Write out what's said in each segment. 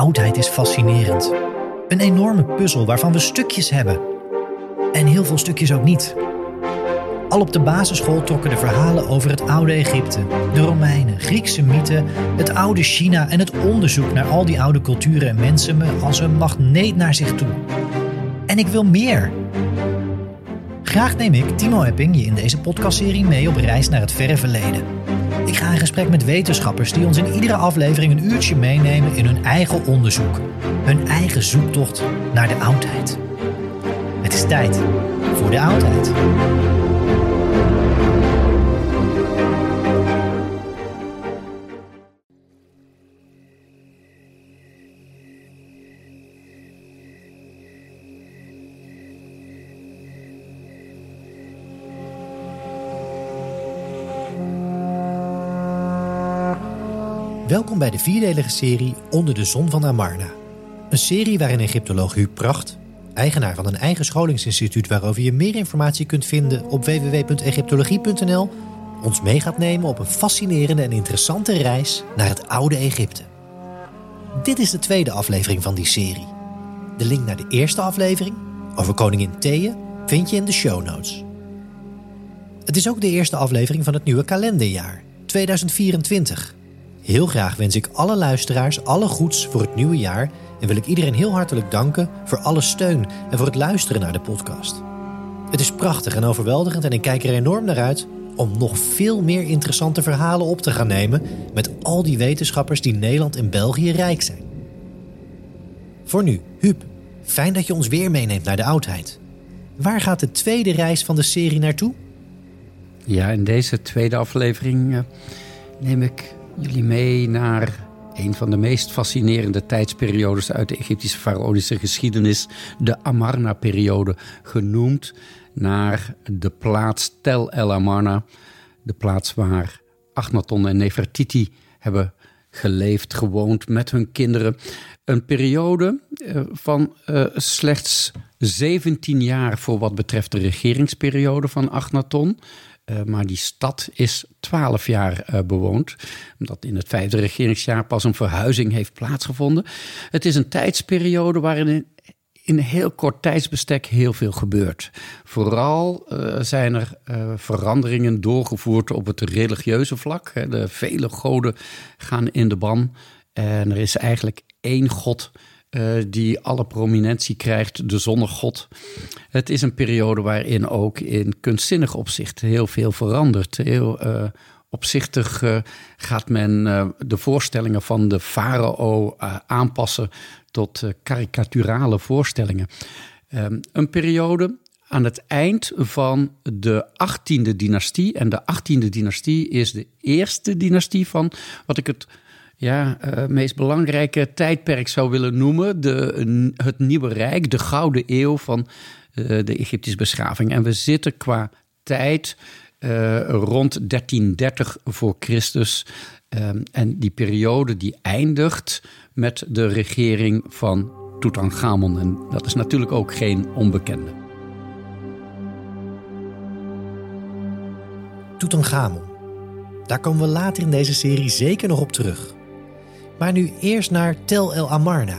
Oudheid is fascinerend. Een enorme puzzel waarvan we stukjes hebben. En heel veel stukjes ook niet. Al op de basisschool trokken de verhalen over het oude Egypte, de Romeinen, Griekse mythen, het oude China en het onderzoek naar al die oude culturen en mensen me als een magneet naar zich toe. En ik wil meer. Graag neem ik, Timo Epping, je in deze podcastserie mee op reis naar het verre verleden. Ik ga in gesprek met wetenschappers die ons in iedere aflevering een uurtje meenemen in hun eigen onderzoek. Hun eigen zoektocht naar de oudheid. Het is tijd voor de oudheid. Welkom bij de vierdelige serie Onder de Zon van Amarna. Een serie waarin Egyptoloog Huub Pracht, eigenaar van een eigen scholingsinstituut waarover je meer informatie kunt vinden op www.egyptologie.nl, ons mee gaat nemen op een fascinerende en interessante reis naar het oude Egypte. Dit is de tweede aflevering van die serie. De link naar de eerste aflevering over koningin Thea vind je in de show notes. Het is ook de eerste aflevering van het nieuwe kalenderjaar, 2024. Heel graag wens ik alle luisteraars alle goeds voor het nieuwe jaar en wil ik iedereen heel hartelijk danken voor alle steun en voor het luisteren naar de podcast. Het is prachtig en overweldigend en ik kijk er enorm naar uit om nog veel meer interessante verhalen op te gaan nemen met al die wetenschappers die Nederland en België rijk zijn. Voor nu, Huub, fijn dat je ons weer meeneemt naar de oudheid. Waar gaat de tweede reis van de serie naartoe? Ja, in deze tweede aflevering uh, neem ik jullie mee naar een van de meest fascinerende tijdsperiodes uit de Egyptische faraonische geschiedenis, de Amarna-periode, genoemd naar de plaats Tel El Amarna, de plaats waar Achnaton en Nefertiti hebben geleefd, gewoond met hun kinderen. Een periode uh, van uh, slechts 17 jaar voor wat betreft de regeringsperiode van Achnaton. Uh, maar die stad is 12 jaar uh, bewoond, omdat in het vijfde regeringsjaar pas een verhuizing heeft plaatsgevonden. Het is een tijdsperiode waarin in, een heel kort tijdsbestek heel veel gebeurt. Vooral uh, zijn er veranderingen doorgevoerd op het religieuze vlak. De vele goden gaan in de ban en er is eigenlijk één god uh, die alle prominentie krijgt, de zonnegod. Het is een periode waarin ook in kunstzinnig opzicht heel veel verandert. Heel uh, opzichtig uh, gaat men de voorstellingen van de farao aanpassen tot karikaturale voorstellingen. Um, een periode aan het eind van de 18e dynastie. En de 18e dynastie is de eerste dynastie van wat ik het ja, uh, meest belangrijke tijdperk zou willen noemen. De, het Nieuwe Rijk, de Gouden Eeuw van uh, de Egyptische beschaving. En we zitten qua tijd rond 1330 voor Christus. En die periode die eindigt met de regering van Tutankhamon. En dat is natuurlijk ook geen onbekende. Tutankhamon. Daar komen we later in deze serie zeker nog op terug. Maar nu eerst naar Tel El Amarna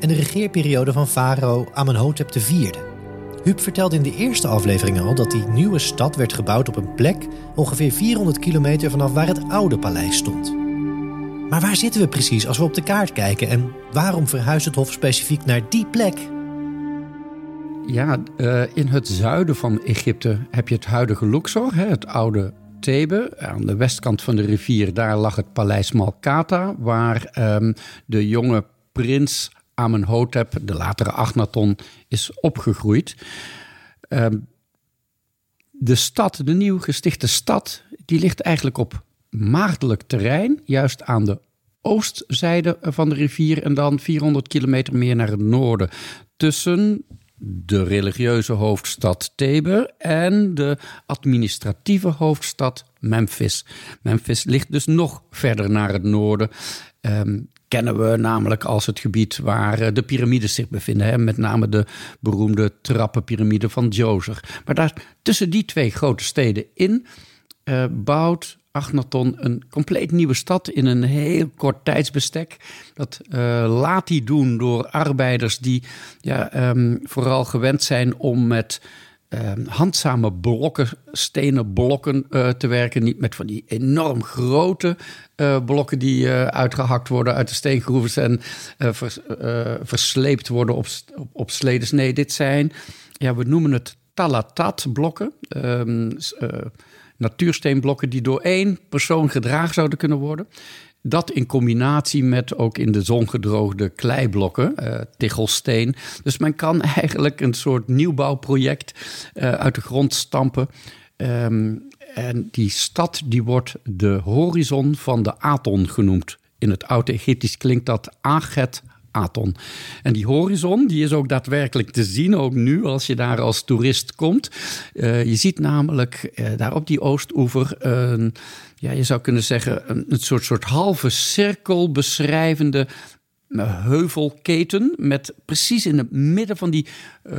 en de regeerperiode van farao Amenhotep IV. Huub vertelde in de eerste aflevering al dat die nieuwe stad werd gebouwd op een plek ongeveer 400 kilometer vanaf waar het oude paleis stond. Maar waar zitten we precies als we op de kaart kijken en waarom verhuist het Hof specifiek naar die plek? Ja, uh, in het zuiden van Egypte heb je het huidige Luxor, het oude Thebe. Aan de westkant van de rivier, daar lag het paleis Malkata, waar um, de jonge prins Amenhotep, de latere Agnaton, is opgegroeid. Um, de stad, de nieuw gestichte stad, die ligt eigenlijk op maagdelijk terrein, juist aan de oostzijde van de rivier en dan 400 kilometer meer naar het noorden. Tussen de religieuze hoofdstad Thebe en de administratieve hoofdstad Memphis. Memphis ligt dus nog verder naar het noorden. Um, kennen we namelijk als het gebied waar eh, de piramides zich bevinden. Hè? Met name de beroemde trappenpyramide van Djoser. Maar daar tussen die twee grote steden in uh, bouwt Agnaton een compleet nieuwe stad in een heel kort tijdsbestek. Dat uh, laat hij doen door arbeiders die ja, um, vooral gewend zijn om met um, handzame blokken, stenen blokken uh, te werken. Niet met van die enorm grote uh, blokken die uitgehakt worden uit de steengroeven en vers, versleept worden op, op, op sledens. Nee, dit zijn, ja, we noemen het talatat blokken. Um, natuursteenblokken die door één persoon gedragen zouden kunnen worden. Dat in combinatie met ook in de zon gedroogde kleiblokken, uh, tichelsteen. Dus men kan eigenlijk een soort nieuwbouwproject uh, uit de grond stampen. Um, en die stad die wordt de horizon van de Aton genoemd. In het Oud-Egyptisch klinkt dat Aget Aton. En die horizon die is ook daadwerkelijk te zien, ook nu als je daar als toerist komt. Uh, je ziet namelijk uh, daar op die oostoever een, ja, je zou kunnen zeggen, een, een soort, soort halve cirkel beschrijvende heuvelketen met precies in het midden van die uh,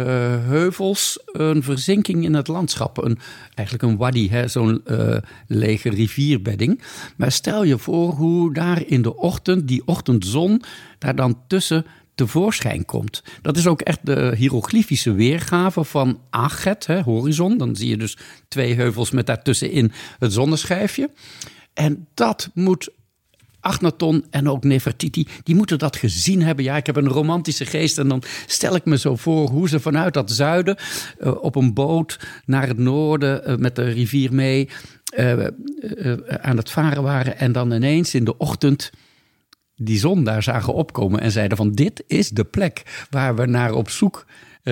heuvels een verzinking in het landschap. Een, eigenlijk een wadi, zo'n uh, lege rivierbedding. Maar stel je voor hoe daar in de ochtend, die ochtendzon, daar dan tussen tevoorschijn komt. Dat is ook echt de hieroglyfische weergave van Aget, hè, horizon. Dan zie je dus twee heuvels met daartussenin het zonneschijfje. En dat moet Agnaton en ook Nefertiti, die moeten dat gezien hebben. Ja, ik heb een romantische geest en dan stel ik me zo voor hoe ze vanuit dat zuiden uh, op een boot naar het noorden uh, met de rivier mee uh, aan het varen waren en dan ineens in de ochtend die zon daar zagen opkomen en zeiden van dit is de plek waar we naar op zoek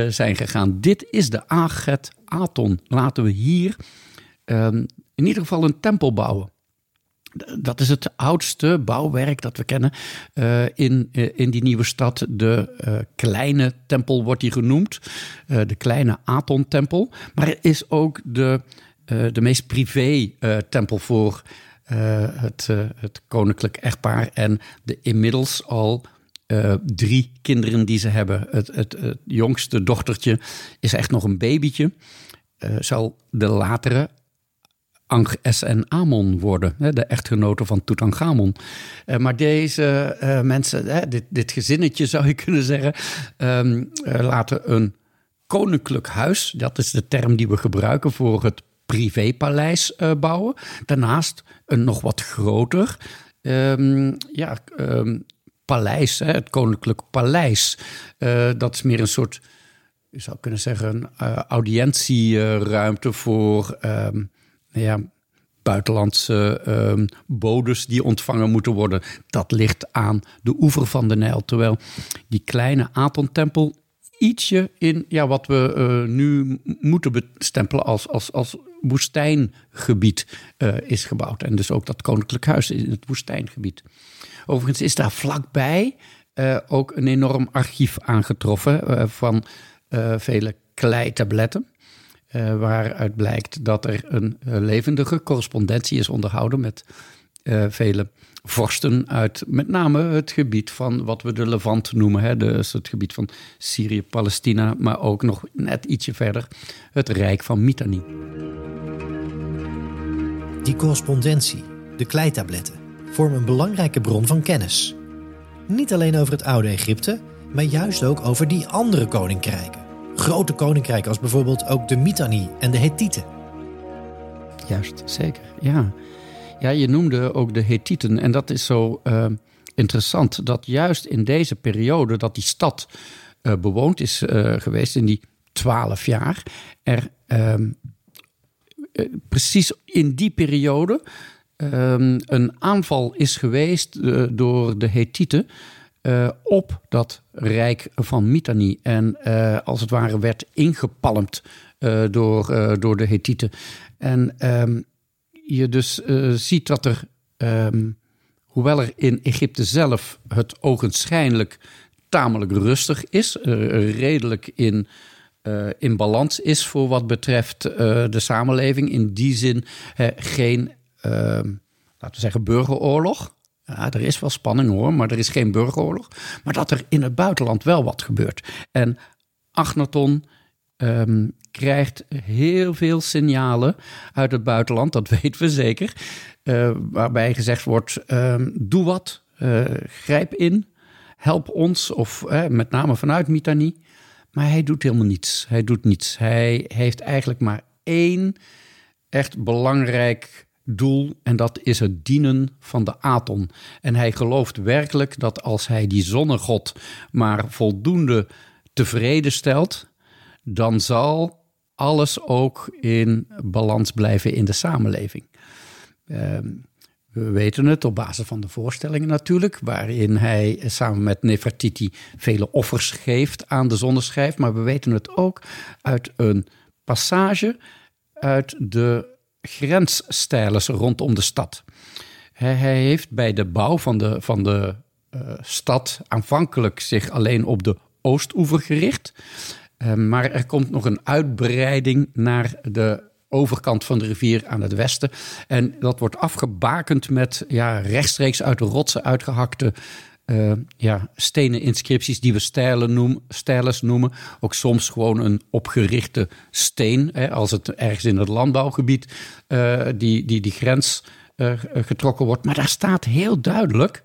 zijn gegaan. Dit is de Aget Aton. Laten we hier ehm, in ieder geval een tempel bouwen. Dat is het oudste bouwwerk dat we kennen uh, in, uh, in die nieuwe stad. De uh, kleine tempel wordt die genoemd, de kleine Aton-tempel. Maar het is ook de, de meest privé tempel voor het, het koninklijk echtpaar en de inmiddels al drie kinderen die ze hebben. Het, het, het, jongste dochtertje is echt nog een babytje. zal de latere en Amon worden, de echtgenoten van Tutankhamon. Eh, maar deze eh, mensen, dit, dit gezinnetje zou je kunnen zeggen, ehm, eh, laten een koninklijk huis, dat is de term die we gebruiken voor het privépaleis bouwen. Daarnaast een nog wat groter um, ja, um, paleis, het koninklijk paleis. dat is meer een soort, je zou kunnen zeggen, audiëntieruimte voor ja, buitenlandse um, bodes die ontvangen moeten worden. Dat ligt aan de oever van de Nijl. Terwijl die kleine Aton-tempel ietsje in ja, wat we uh, nu moeten bestempelen als, als, als woestijngebied uh, is gebouwd. En dus ook dat koninklijk huis in het woestijngebied. Overigens is daar vlakbij uh, ook een enorm archief aangetroffen van vele kleitabletten. Uh, waaruit blijkt dat er een levendige correspondentie is onderhouden met vele vorsten uit met name het gebied van wat we de Levant noemen. Hè, dus het gebied van Syrië, Palestina, maar ook nog net ietsje verder het Rijk van Mitanni. Die correspondentie, de kleitabletten, vormen een belangrijke bron van kennis. Niet alleen over het oude Egypte, maar juist ook over die andere koninkrijken. Grote koninkrijken als bijvoorbeeld ook de Mitanni en de Hethieten. Juist, zeker, ja. Ja, je noemde ook de Hethieten. En dat is zo uh, interessant dat juist in deze periode dat die stad uh, bewoond is uh, geweest, in die twaalf jaar, er ehm, precies in die periode um, een aanval is geweest door de Hethieten. Uh, op dat rijk van Mitanni. En uh, als het ware werd ingepalmd uh, door, door de Hethieten. En um, je dus ziet dat er, um, hoewel er in Egypte zelf het ogenschijnlijk tamelijk rustig is, redelijk in, in balans is voor wat betreft de samenleving. In die zin geen, ehm, laten we zeggen, burgeroorlog. Ja, er is wel spanning hoor, maar er is geen burgeroorlog. Maar dat er in het buitenland wel wat gebeurt. En Agnaton um, krijgt heel veel signalen uit het buitenland, dat weten we zeker. Uh, waarbij gezegd wordt: uh, doe wat, uh, grijp in, help ons, of met name vanuit Mitani. Maar hij doet helemaal niets. Hij doet niets. Hij heeft eigenlijk maar één echt belangrijk doel en dat is het dienen van de Aton. En hij gelooft werkelijk dat als hij die zonnegod maar voldoende tevreden stelt, dan zal alles ook in balans blijven in de samenleving. Ehm, we weten het op basis van de voorstellingen natuurlijk, waarin hij samen met Nefertiti vele offers geeft aan de zonneschijf. Maar we weten het ook uit een passage uit de grensstijlen rondom de stad. Hij heeft bij de bouw van de, van de uh, stad aanvankelijk zich alleen op de oostoever gericht. Ehm, maar er komt nog een uitbreiding naar de overkant van de rivier aan het westen. En dat wordt afgebakend met ja, rechtstreeks uit de rotsen uitgehakte uh, ja, stenen inscripties die we stijlen noem, stijles noemen. Ook soms gewoon een opgerichte steen, hè, als het ergens in het landbouwgebied uh, die, die, die grens uh, getrokken wordt. Maar daar staat heel duidelijk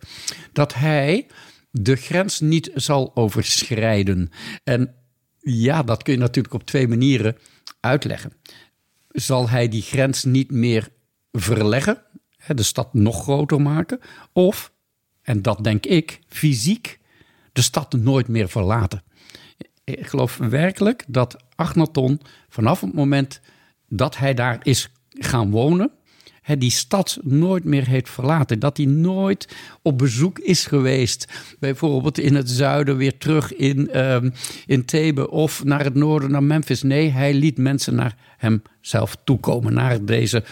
dat hij de grens niet zal overschrijden. En ja, dat kun je natuurlijk op twee manieren uitleggen. Zal hij die grens niet meer verleggen, de stad nog groter maken, of, en dat denk ik, fysiek de stad nooit meer verlaten? Ik geloof werkelijk dat Agnaton vanaf het moment dat hij daar is gaan wonen, die stad nooit meer heeft verlaten. Dat hij nooit op bezoek is geweest. Bijvoorbeeld in het zuiden weer terug in, um, in Thebe of naar het noorden, naar Memphis. Nee, hij liet mensen naar hemzelf toekomen, naar deze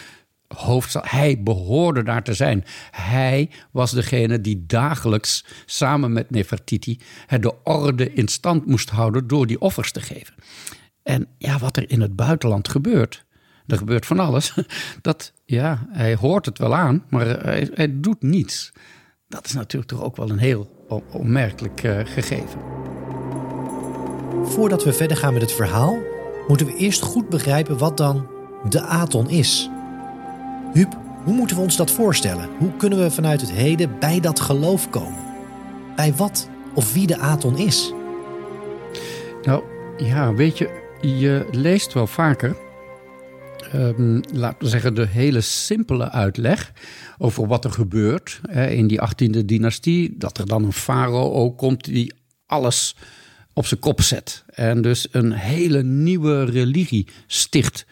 Hij behoorde daar te zijn. Hij was degene die dagelijks samen met Nefertiti de orde in stand moest houden door die offers te geven. En ja, wat er in het buitenland gebeurt, er gebeurt van alles. Dat, ja, hij hoort het wel aan, maar hij, hij doet niets. Dat is natuurlijk toch ook wel een heel onmerkelijk uh, gegeven. Voordat we verder gaan met het verhaal, moeten we eerst goed begrijpen wat dan de Aton is. Huub, hoe moeten we ons dat voorstellen? Hoe kunnen we vanuit het heden bij dat geloof komen? Bij wat of wie de Aton is? Nou, ja, weet je, je leest wel vaker um, laten we zeggen, de hele simpele uitleg over wat er gebeurt hè, in die 18e dynastie. Dat er dan een farao ook komt die alles op zijn kop zet. En dus een hele nieuwe religie sticht.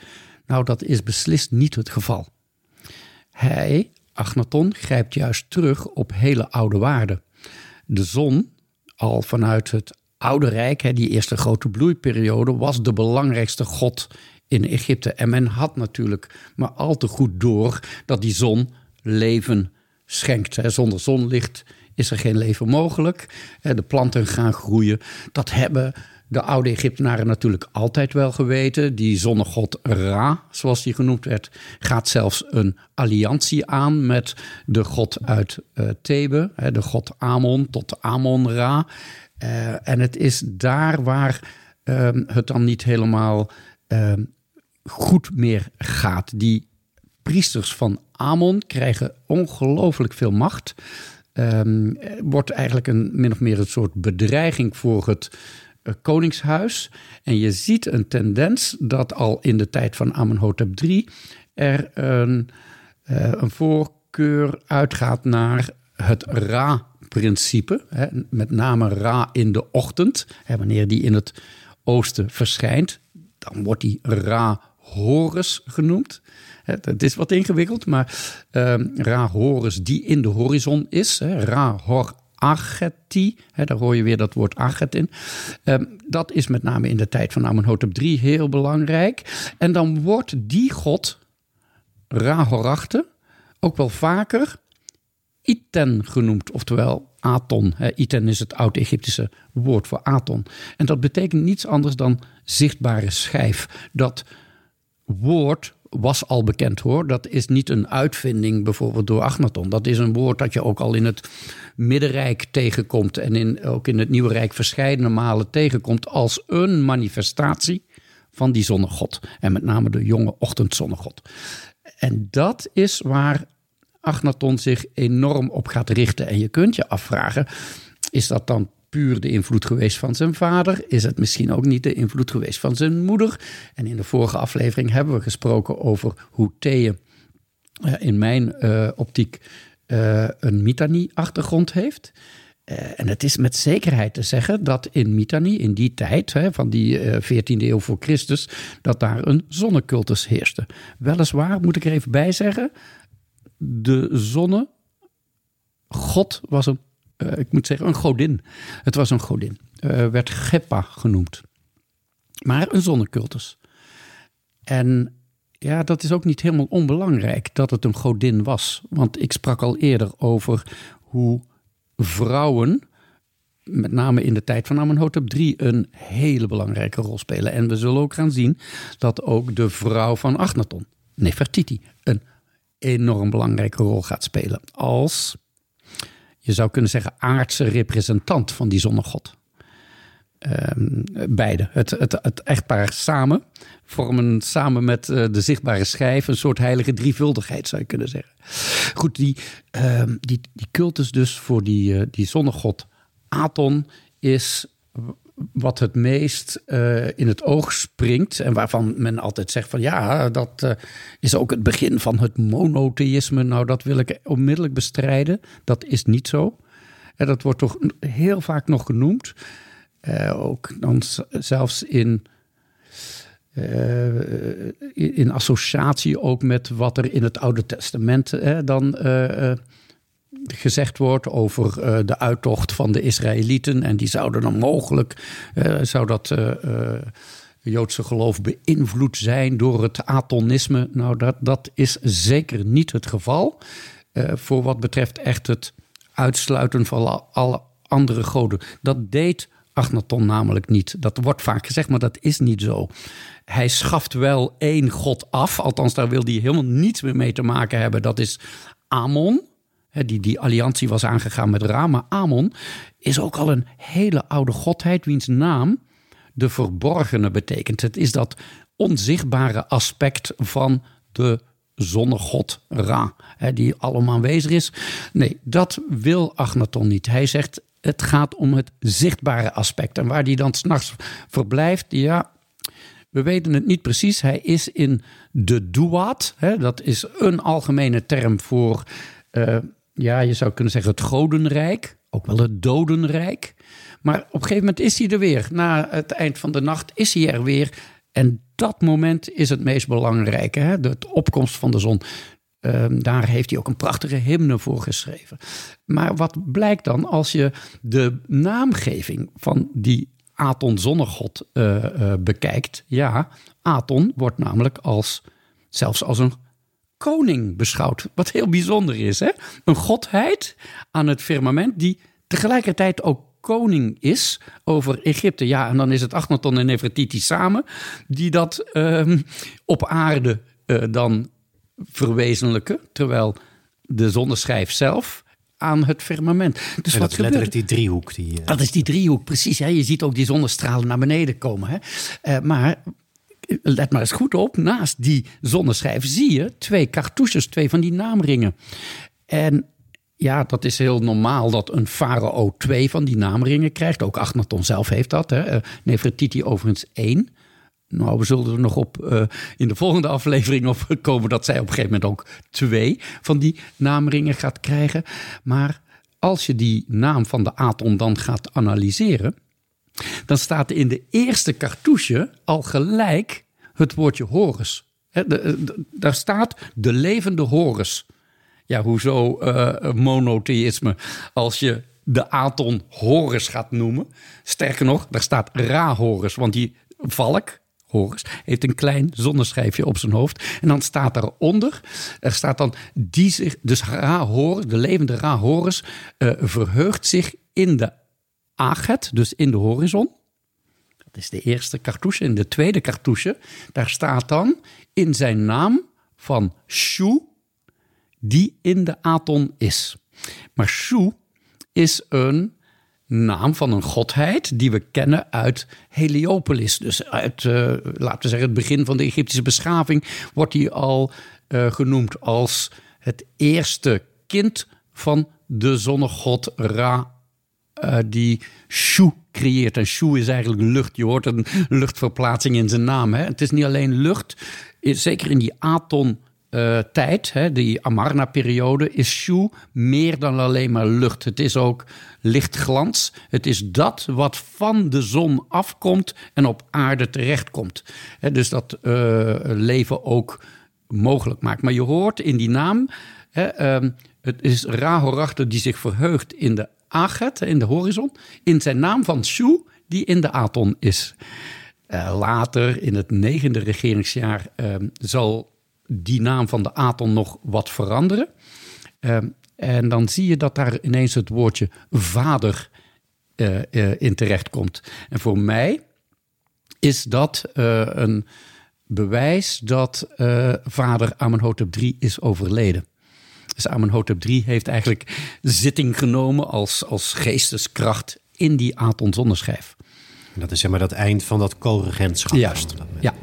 Nou, dat is beslist niet het geval. Hij, Agnaton, grijpt juist terug op hele oude waarden. De zon, al vanuit het Oude Rijk, die eerste grote bloeiperiode, was de belangrijkste god in Egypte. En men had natuurlijk maar al te goed door dat die zon leven schenkt. Zonder zonlicht is er geen leven mogelijk. De planten gaan groeien. Dat hebben de oude Egyptenaren natuurlijk altijd wel geweten. Die zonnegod Ra, zoals die genoemd werd, gaat zelfs een alliantie aan met de god uit uh, Thebe, hè, de god Amon tot Amon-Ra. Uh, en het is daar waar uh, het dan niet helemaal ehm, goed meer gaat. Die priesters van Amon krijgen ongelooflijk veel macht. Um, wordt eigenlijk een min of meer een soort bedreiging voor het koningshuis. En je ziet een tendens dat al in de tijd van Amenhotep III er een, uh, een voorkeur uitgaat naar het Ra-principe. Met name Ra in de ochtend, hè, wanneer die in het oosten verschijnt. Dan wordt die Ra Horus genoemd. Het is wat ingewikkeld, maar uh, Ra Horus die in de horizon is. Ra Hor Ageti, hè, daar hoor je weer dat woord Aget in. Um, dat is met name in de tijd van Amenhotep III heel belangrijk. En dan wordt die god, Ra Horachte, ook wel vaker Iten genoemd, oftewel Aton. Iten is het oud-Egyptische woord voor Aton. En dat betekent niets anders dan zichtbare schijf. Dat woord was al bekend hoor. Dat is niet een uitvinding bijvoorbeeld door Agnaton. Dat is een woord dat je ook al in het Middenrijk tegenkomt. En in, ook in het Nieuwe Rijk verschillende malen tegenkomt. Als een manifestatie van die zonnegod. En met name de jonge ochtendzonnegod. En dat is waar Agnaton zich enorm op gaat richten. En je kunt je afvragen: is dat dan puur de invloed geweest van zijn vader? Is het misschien ook niet de invloed geweest van zijn moeder? En in de vorige aflevering hebben we gesproken over hoe Thea uh, in mijn uh, optiek uh, een Mitanni-achtergrond heeft. en het is met zekerheid te zeggen dat in Mitanni, in die tijd hè, van die 14e eeuw voor Christus, dat daar een zonnecultus heerste. Weliswaar, moet ik er even bij zeggen, de zonne, God was een ik moet zeggen, een godin. Het was een godin. Uh, werd Geppa genoemd. Maar een zonnecultus. En ja, dat is ook niet helemaal onbelangrijk dat het een godin was. Want ik sprak al eerder over hoe vrouwen, met name in de tijd van Amenhotep III, een hele belangrijke rol spelen. En we zullen ook gaan zien dat ook de vrouw van Agnaton, Nefertiti, een enorm belangrijke rol gaat spelen. Als je zou kunnen zeggen, aardse representant van die zonnegod. Um, beide, het, het, het echtpaar samen, vormen samen met uh, de zichtbare schijf een soort heilige drievuldigheid, zou je kunnen zeggen. Goed, die, um, die, die cultus dus voor die, uh, die zonnegod Aton is wat het meest uh, in het oog springt en waarvan men altijd zegt van ja, dat uh, is ook het begin van het monotheïsme. Nou, dat wil ik onmiddellijk bestrijden. Dat is niet zo. En dat wordt toch heel vaak nog genoemd. Uh, ook dan zelfs in, in associatie ook met wat er in het Oude Testament dan gezegd wordt over uh, de uittocht van de Israëlieten. En die zouden dan mogelijk, uh, zou dat uh, Joodse geloof beïnvloed zijn door het atonisme. Nou, dat, dat is zeker niet het geval. voor wat betreft echt het uitsluiten van alle andere goden. Dat deed Agnaton namelijk niet. Dat wordt vaak gezegd, maar dat is niet zo. Hij schaft wel één god af. Althans, daar wil hij helemaal niets meer mee te maken hebben. Dat is Amon die, die alliantie was aangegaan met Ra. Maar Amon is ook al een hele oude godheid, wiens naam de verborgene betekent. Het is dat onzichtbare aspect van de zonnegod Ra, die allemaal aanwezig is. Nee, dat wil Agnaton niet. Hij zegt het gaat om het zichtbare aspect. En waar die dan s'nachts verblijft, ja, we weten het niet precies. Hij is in de Duat. dat is een algemene term voor uh, ja, je zou kunnen zeggen het godenrijk, ook wel het dodenrijk. Maar op een gegeven moment is hij er weer. Na het eind van de nacht is hij er weer. En dat moment is het meest belangrijke, hè? de opkomst van de zon. Um, daar heeft hij ook een prachtige hymne voor geschreven. Maar wat blijkt dan als je de naamgeving van die Aton zonnegod uh, uh, bekijkt? Ja, Aton wordt namelijk als, zelfs als een koning beschouwd. Wat heel bijzonder is. Hè? Een godheid aan het firmament die tegelijkertijd ook koning is over Egypte. Ja, en dan is het Achnaton en Nefertiti samen die dat ehm, op aarde uh, dan verwezenlijken. Terwijl de zonneschijf zelf aan het firmament. Dus en wat dat is letterlijk die driehoek. Die, uh... Dat is die driehoek, precies. Hè? Je ziet ook die zonnestralen naar beneden komen. Hè? Uh, maar let maar eens goed op, naast die zonneschijf zie je twee cartouches, twee van die naamringen. En ja, dat is heel normaal dat een farao twee van die naamringen krijgt. Ook Achnaton zelf heeft dat. Hè. Eh, Nefertiti overigens één. Nou, we zullen er nog op uh, in de volgende aflevering op komen dat zij op een gegeven moment ook twee van die naamringen gaat krijgen. Maar als je die naam van de Aton dan gaat analyseren, dan staat in de eerste cartouche al gelijk het woordje Horus. daar staat de levende Horus. Ja, hoezo uh, monotheïsme als je de Aton Horus gaat noemen? Sterker nog, daar staat Ra-Horus, want die valk, Horus, heeft een klein zonneschijfje op zijn hoofd. En dan staat daaronder, er staat dan die zich, dus Ra-Horus, de levende Ra-Horus, uh, verheugt zich in de Aget, dus in de horizon. Dat is de eerste cartouche. En de tweede cartouche, daar staat dan in zijn naam van Shu, die in de Aton is. Maar Shu is een naam van een godheid die we kennen uit Heliopolis. Dus uit, uh, laten we zeggen, het begin van de Egyptische beschaving wordt hij al uh, genoemd als het eerste kind van de zonnegod Ra uh, die Shu creëert. En Shu is eigenlijk lucht. Je hoort een luchtverplaatsing in zijn naam. Hè? Het is niet alleen lucht. Zeker in die Aton uh, tijd, die Amarna-periode, is Shu meer dan alleen maar lucht. Het is ook lichtglans. Het is dat wat van de zon afkomt en op aarde terechtkomt. Hè, dus dat uh, leven ook mogelijk maakt. Maar je hoort in die naam, hè, um, het is Rahorachter die zich verheugt in de Aget, in de horizon, in zijn naam van Shu, die in de Aton is. Uh, later, in het negende regeringsjaar, uh, zal die naam van de Aton nog wat veranderen. Uh, en dan zie je dat daar ineens het woordje vader in terecht komt. En voor mij is dat een bewijs dat vader Amenhotep III is overleden. Dus Amenhotep III heeft eigenlijk zitting genomen als, als geesteskracht in die Aton zonneschijf. Dat is zeg maar dat eind van dat co-regentschap. Juist, ja.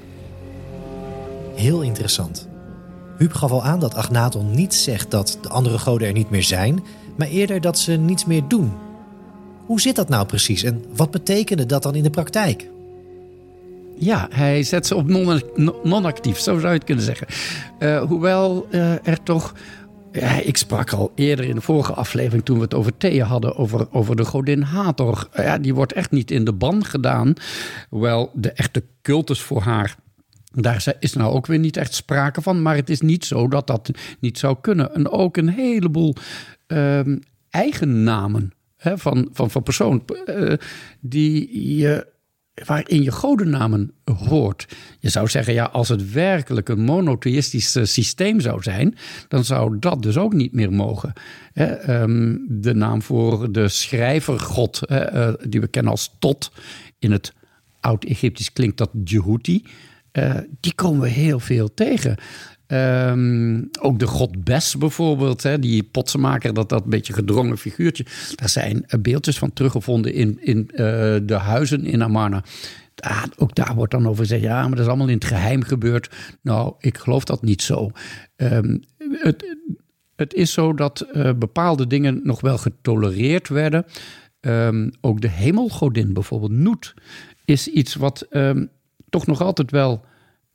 Heel interessant. Huub gaf al aan dat Agnaton niet zegt dat de andere goden er niet meer zijn, maar eerder dat ze niets meer doen. Hoe zit dat nou precies en wat betekende dat dan in de praktijk? Ja, hij zet ze op non-actief, zo zou je het kunnen zeggen. Uh, hoewel uh, er toch ja, ik sprak al eerder in de vorige aflevering toen we het over Thea hadden, over, over de godin Hathor. Ja, die wordt echt niet in de ban gedaan. Hoewel de echte cultus voor haar, daar is nou ook weer niet echt sprake van. Maar het is niet zo dat dat niet zou kunnen. En ook een heleboel uh, eigen namen hè, van, van, van personen uh, die je waarin je godennamen hoort. Je zou zeggen, ja, als het werkelijk een monotheïstisch eh, systeem zou zijn, dan zou dat dus ook niet meer mogen. Ehm, de naam voor de schrijvergod, uh, die we kennen als Tot, in het Oud-Egyptisch klinkt dat Jehuti, uh, die komen we heel veel tegen. Um, ook de god Bes bijvoorbeeld, hè, die potsenmaker, dat, dat beetje gedrongen figuurtje. Daar zijn beeldjes van teruggevonden in, in uh, de huizen in Amarna. Ah, ook daar wordt dan over gezegd, ja, maar dat is allemaal in het geheim gebeurd. Nou, ik geloof dat niet zo. Um, het, het is zo dat uh, bepaalde dingen nog wel getolereerd werden. Um, ook de hemelgodin bijvoorbeeld, Noet, is iets wat toch nog altijd wel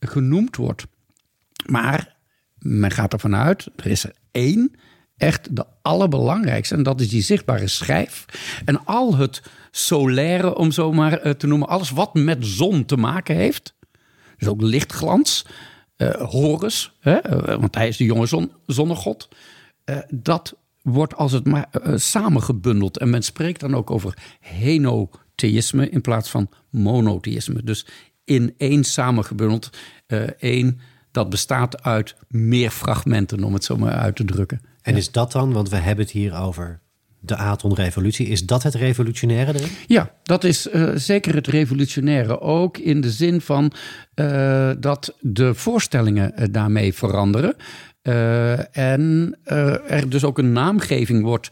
genoemd wordt. Maar men gaat ervan uit, er is er één, echt de allerbelangrijkste. En dat is die zichtbare schijf. En al het solaire, om zo maar eh, te noemen, alles wat met zon te maken heeft. Dus ook lichtglans, uh, Horus, hè, eh, want hij is de jonge zon, zonnegod. Dat wordt als het maar samengebundeld. En men spreekt dan ook over henotheïsme in plaats van monotheïsme. Dus in één samengebundeld, één dat bestaat uit meer fragmenten, om het zo maar uit te drukken. En is dat dan, want we hebben het hier over de Aton-revolutie. Is dat het revolutionaire erin? Ja, dat is uh, zeker het revolutionaire. Ook in de zin van uh, dat de voorstellingen uh, daarmee veranderen. en er dus ook een naamgeving wordt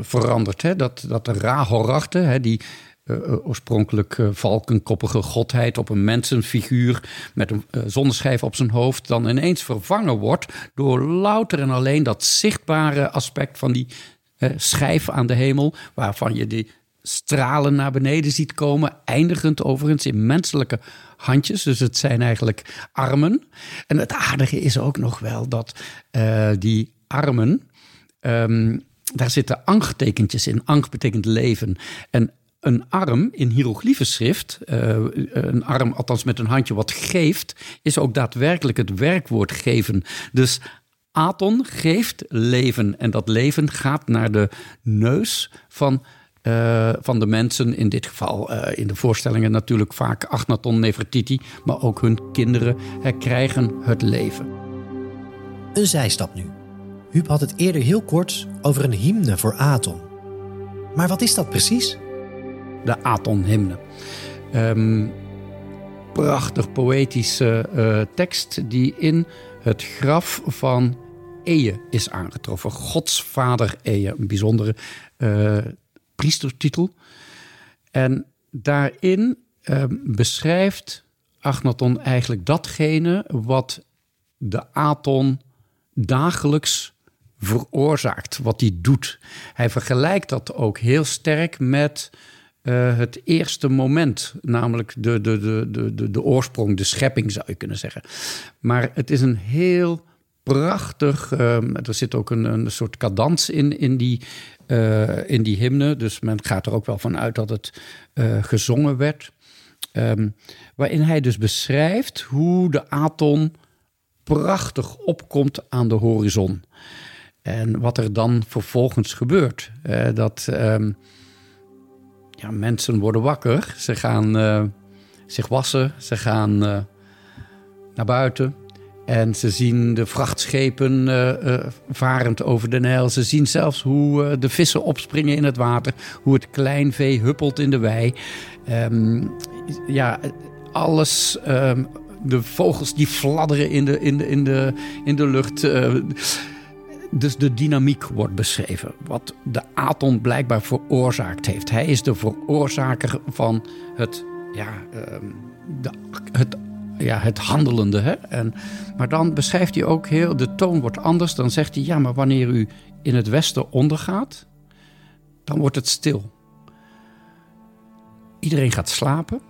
veranderd. Hè? Dat, dat de Rahorrachte, hè, die uh, oorspronkelijk uh, valkenkoppige godheid op een mensenfiguur met een zonneschijf op zijn hoofd, dan ineens vervangen wordt door louter en alleen dat zichtbare aspect van die schijf aan de hemel, waarvan je die stralen naar beneden ziet komen, eindigend overigens in menselijke handjes. Dus het zijn eigenlijk armen. En het aardige is ook nog wel dat die armen. Um, daar zitten angtekentjes in. Ang betekent leven. En een arm in hieroglyphenschrift, uh, een arm althans met een handje wat geeft, is ook daadwerkelijk het werkwoord geven. Dus Aton geeft leven en dat leven gaat naar de neus van, uh, van de mensen, in dit geval uh, in de voorstellingen natuurlijk vaak Achnaton Nefertiti, maar ook hun kinderen krijgen het leven. Een zijstap nu. Huub had het eerder heel kort over een hymne voor Aton. Maar wat is dat precies? De Aton-hymne. Um, prachtig poëtische uh, tekst die in het graf van Eje is aangetroffen. Godsvader Eje, een bijzondere uh, priestertitel. En daarin uh, beschrijft Agnaton eigenlijk datgene wat de Aton dagelijks veroorzaakt, wat hij doet. Hij vergelijkt dat ook heel sterk met uh, het eerste moment, namelijk de, de, de, de, de oorsprong, de schepping zou je kunnen zeggen. Maar het is een heel prachtig, uh, er zit ook een, een soort cadans in, in, die, uh, in die hymne, dus men gaat er ook wel van uit dat het gezongen werd. Um, waarin hij dus beschrijft hoe de Aton prachtig opkomt aan de horizon. En wat er dan vervolgens gebeurt. dat... Um, mensen worden wakker. Ze gaan uh, zich wassen. Ze gaan uh, naar buiten. En ze zien de vrachtschepen uh, varend over de Nijl. Ze zien zelfs hoe de vissen opspringen in het water. Hoe het kleinvee huppelt in de wei. Um, ja, alles. Um, de vogels die fladderen in de, in de, in de, in de lucht. Dus de dynamiek wordt beschreven. Wat de Aton blijkbaar veroorzaakt heeft. Hij is de veroorzaker van het, ja, ehm, de, het, ja, het handelende. Hè? En, maar dan beschrijft hij ook heel, de toon wordt anders. Dan zegt hij, ja, maar wanneer u in het westen ondergaat, dan wordt het stil. Iedereen gaat slapen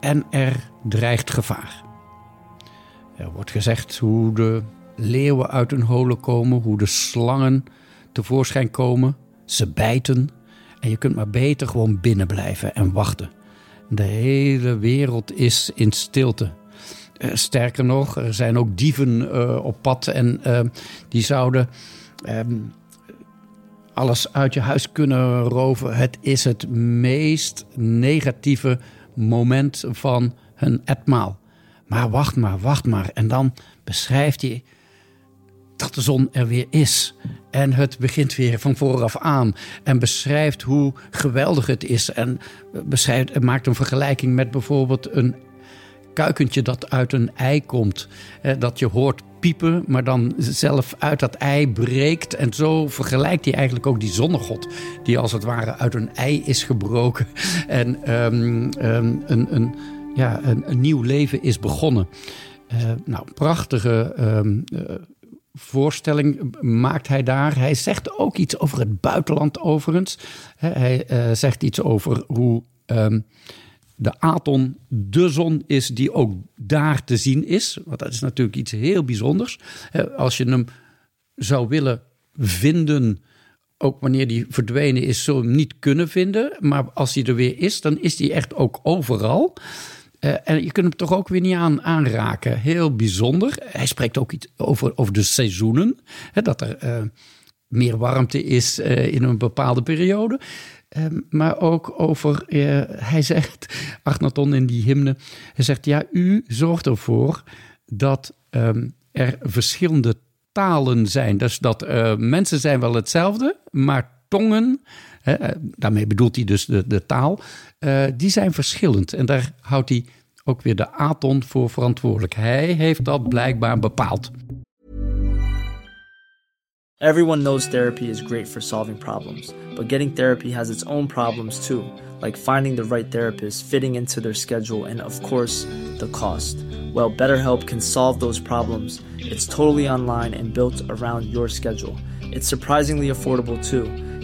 en er dreigt gevaar. Er wordt gezegd hoe de leeuwen uit hun holen komen, hoe de slangen tevoorschijn komen. Ze bijten en je kunt maar beter gewoon binnen blijven en wachten. De hele wereld is in stilte. Uh, sterker nog, er zijn ook dieven uh, op pad en uh, die zouden ehm, alles uit je huis kunnen roven. Het is het meest negatieve moment van hun etmaal. Maar wacht maar, wacht maar. En dan beschrijft hij dat de zon er weer is. En het begint weer van vooraf aan. En beschrijft hoe geweldig het is. En beschrijft, maakt een vergelijking met bijvoorbeeld een kuikentje dat uit een ei komt. Dat je hoort piepen, maar dan zelf uit dat ei breekt. En zo vergelijkt hij eigenlijk ook die zonnegod, die als het ware uit een ei is gebroken. En um, um, een, een, ja, een, nieuw leven is begonnen. Uh, nou, prachtige um, uh, voorstelling maakt hij daar. Hij zegt ook iets over het buitenland overigens. Hij uh, zegt iets over hoe um, de Aton de zon is die ook daar te zien is. Want dat is natuurlijk iets heel bijzonders. Als je hem zou willen vinden, ook wanneer die verdwenen is, zul je hem niet kunnen vinden. Maar als hij er weer is, dan is hij echt ook overal. Uh, en je kunt hem toch ook weer niet aan, aanraken. Heel bijzonder. Hij spreekt ook iets over, over de seizoenen. Hè, dat er uh, meer warmte is uh, in een bepaalde periode. Ehm, maar ook over, hij zegt, Achnaton in die hymne, hij zegt, ja, u zorgt ervoor dat um, er verschillende talen zijn. Dus dat mensen zijn wel hetzelfde, maar tongen, hè, daarmee bedoelt hij dus de, de taal, uh, die zijn verschillend. En daar houdt hij ook weer de Aton voor verantwoordelijk. Hij heeft dat blijkbaar bepaald. Everyone knows therapy is great for solving problems, but getting therapy has its own problems too, like finding the right therapist, fitting into their schedule, and of course, the cost. Well, BetterHelp can solve those problems. It's totally online and built around your schedule. It's surprisingly affordable too.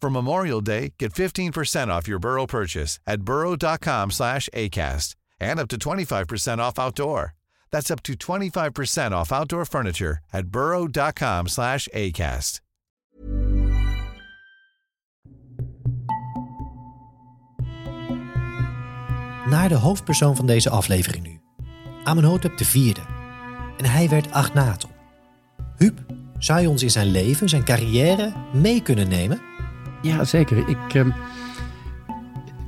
For Memorial Day, get 15% off your Burrow purchase at burrow.com slash ACAST and up to 25% off outdoor. That's up to 25% off outdoor furniture at burrow.com slash ACAST. Naar de hoofdpersoon van deze aflevering nu. Amenhotep vierde. En hij werd Agnaton. Huub, zou je ons in zijn leven, zijn carrière mee kunnen nemen? Ja, zeker. Ik, uh,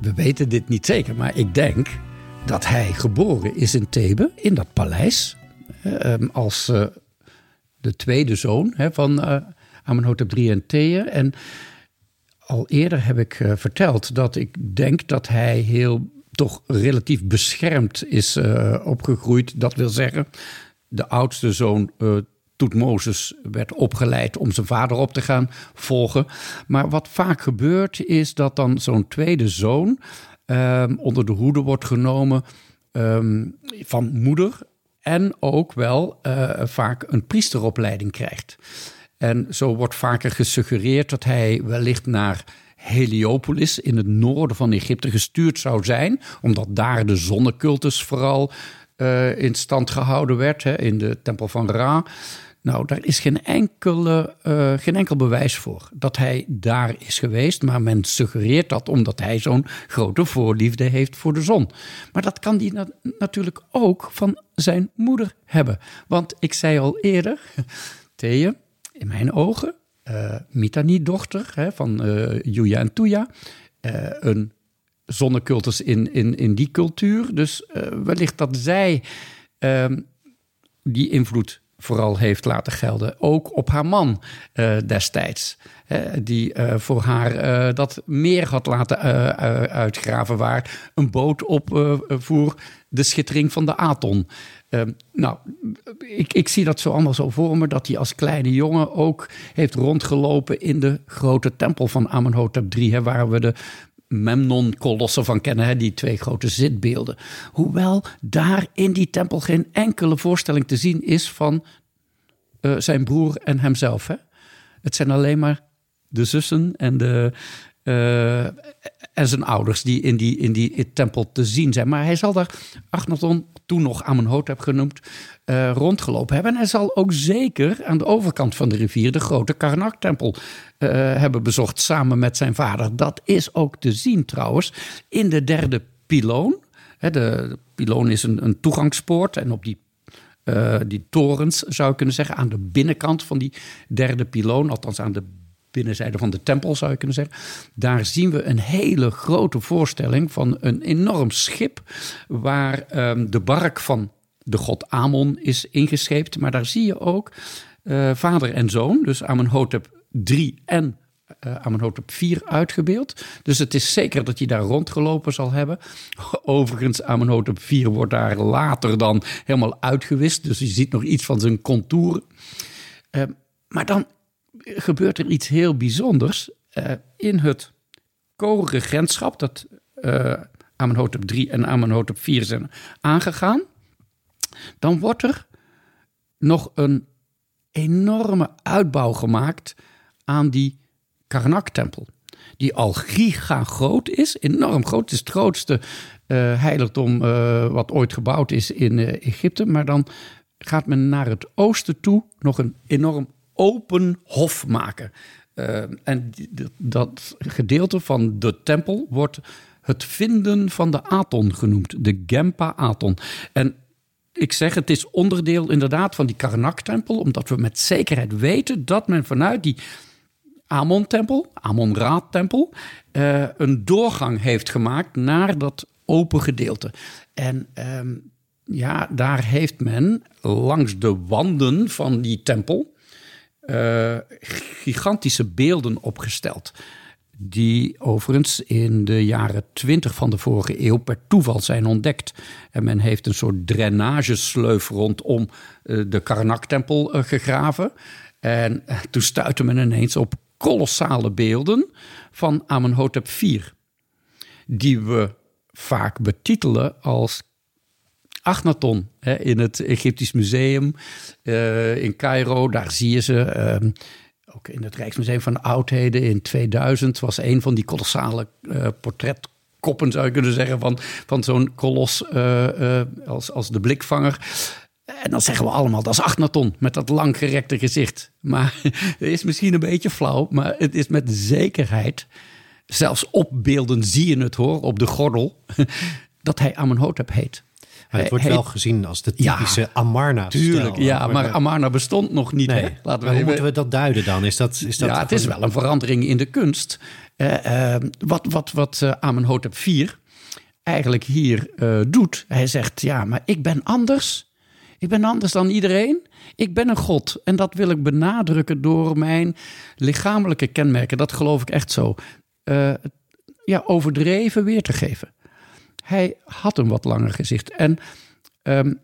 we weten dit niet zeker, maar ik denk dat hij geboren is in Thebe, in dat paleis. Uh, als uh, de tweede zoon hè, van uh, Amenhotep III en Thea. En al eerder heb ik verteld dat ik denk dat hij heel toch relatief beschermd is opgegroeid. Dat wil zeggen, de oudste zoon Toetmozes werd opgeleid om zijn vader op te gaan volgen. Maar wat vaak gebeurt is dat dan zo'n tweede zoon um, onder de hoede wordt genomen um, van moeder en ook wel uh, vaak een priesteropleiding krijgt. En zo wordt vaker gesuggereerd dat hij wellicht naar Heliopolis in het noorden van Egypte gestuurd zou zijn, omdat daar de zonnecultus vooral uh, in stand gehouden werd, hè, in de tempel van Ra. Nou, daar is geen, enkele, uh, geen enkel bewijs voor dat hij daar is geweest. Maar men suggereert dat omdat hij zo'n grote voorliefde heeft voor de zon. Maar dat kan hij na natuurlijk ook van zijn moeder hebben. Want ik zei al eerder, Thea, in mijn ogen, uh, Mitanni-dochter hè, van uh, Yuya en Tuya. Een zonnecultus in, in, in die cultuur. Dus wellicht dat zij ehm, die invloed vooral heeft laten gelden. Ook op haar man destijds. die voor haar dat meer had laten uitgraven waar een boot op voer de schittering van de Aton. Uh, nou, ik, ik zie dat zo allemaal zo voor me, dat hij als kleine jongen ook heeft rondgelopen in de grote tempel van Amenhotep III, hè, waar we de Memnon-kolossen van kennen, hè, die twee grote zitbeelden. Hoewel daar in die tempel geen enkele voorstelling te zien is van uh, zijn broer en hemzelf. Hè. Het zijn alleen maar de zussen en de, uh, en zijn ouders die in die, in die tempel te zien zijn. Maar hij zal daar Achnaton, toen nog Amenhotep genoemd, uh, rondgelopen hebben. En hij zal ook zeker aan de overkant van de rivier de grote Karnak-tempel uh, hebben bezocht samen met zijn vader. Dat is ook te zien trouwens in de derde piloon. de, de piloon is een, toegangspoort en op die die torens, zou ik kunnen zeggen, aan de binnenkant van die derde piloon, althans aan de binnenzijde van de tempel zou je kunnen zeggen. Daar zien we een hele grote voorstelling van een enorm schip waar um, de bark van de god Amon is ingescheept. Maar daar zie je ook uh, vader en zoon, dus Amenhotep 3 en uh, Amenhotep 4 uitgebeeld. Dus het is zeker dat hij daar rondgelopen zal hebben. Overigens, Amenhotep 4 wordt daar later dan helemaal uitgewist. Dus je ziet nog iets van zijn contouren. Uh, maar dan gebeurt er iets heel bijzonders. Uh, in het co-regentschap dat uh, Amenhotep 3 en Amenhotep 4 zijn aangegaan, dan wordt er nog een enorme uitbouw gemaakt aan die Karnak-tempel. Die al giga groot is, enorm groot. Het is het grootste uh, heiligdom wat ooit gebouwd is in Egypte. Maar dan gaat men naar het oosten toe nog een enorm open hof maken. Uh, en dat gedeelte van de tempel wordt het vinden van de Aton genoemd, de Gempa-Aton. En ik zeg, het is onderdeel inderdaad van die Karnak-tempel, omdat we met zekerheid weten dat men vanuit die Amon-tempel, Amon-Ra-tempel, uh, een doorgang heeft gemaakt naar dat open gedeelte. En um, ja, daar heeft men langs de wanden van die tempel uh, gigantische beelden opgesteld. Die overigens in de jaren 20 van de vorige eeuw per toeval zijn ontdekt. En men heeft een soort drainagesleuf rondom uh, de Karnak-tempel uh, gegraven. En toen stuitte men ineens op kolossale beelden van Amenhotep IV. Die we vaak betitelen als Achnaton hè, in het Egyptisch Museum uh, in Cairo. Daar zie je ze. Uh, ook in het Rijksmuseum van Oudheden in 2000 was een van die kolossale uh, portretkoppen, zou je kunnen zeggen, van, van zo'n kolos uh, als, als de blikvanger. En dan zeggen we allemaal, dat is Achnaton met dat langgerekte gezicht. Maar het is misschien een beetje flauw, maar het is met zekerheid, zelfs op beelden zie je het hoor, op de gordel, dat hij Amenhotep heet. Maar het wordt wel gezien als de typische ja, Amarna. Tuurlijk, ja, maar Amarna bestond nog niet. Nee. Laten we hoe moeten we dat duiden dan? Is dat, is dat ja, het is wel een verandering in de kunst. Uh, uh, wat wat, wat uh, Amenhotep IV eigenlijk hier doet. Hij zegt, ja, maar ik ben anders. Ik ben anders dan iedereen. Ik ben een God. En dat wil ik benadrukken door mijn lichamelijke kenmerken. Dat geloof ik echt zo. ja, overdreven weer te geven. Hij had een wat langer gezicht. En um,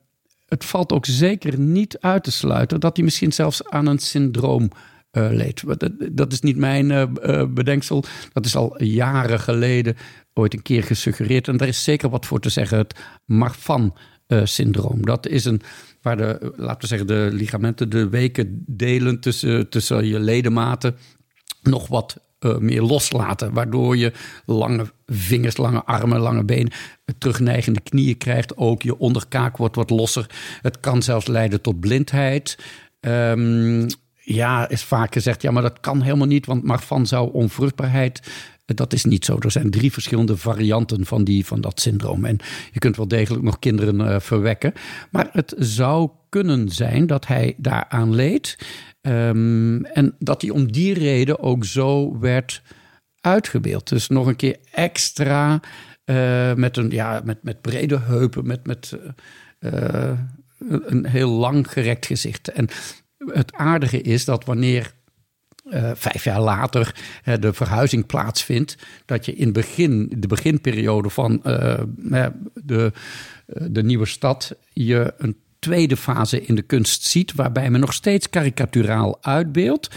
het valt ook zeker niet uit te sluiten dat hij misschien zelfs aan een syndroom uh, leed. Dat, dat, is niet mijn uh, bedenksel. Dat is al jaren geleden ooit een keer gesuggereerd. En daar is zeker wat voor te zeggen. Het Marfan-syndroom. dat is een waar de, laten we zeggen, de ligamenten, de weken delen tussen, tussen je ledematen nog wat uh, meer loslaten. Waardoor je lange vingers, lange armen, lange benen, terugneigende knieën krijgt. Ook je onderkaak wordt wat losser. Het kan zelfs leiden tot blindheid. Um, ja, is vaak gezegd, ja, maar dat kan helemaal niet, want Marfan zou onvruchtbaarheid. Eh, dat is niet zo. Er zijn drie verschillende varianten van, die, van dat syndroom. En je kunt wel degelijk nog kinderen verwekken. Maar het zou kunnen zijn dat hij daaraan leed. Um, en dat hij om die reden ook zo werd uitgebeeld. Dus nog een keer extra uh, met, een, ja, met, met brede heupen, met, met uh, een heel lang gerekt gezicht. En het aardige is dat wanneer vijf jaar later de verhuizing plaatsvindt, dat je in begin, de beginperiode van de, de nieuwe stad je een tweede fase in de kunst ziet, waarbij men nog steeds karikaturaal uitbeeldt.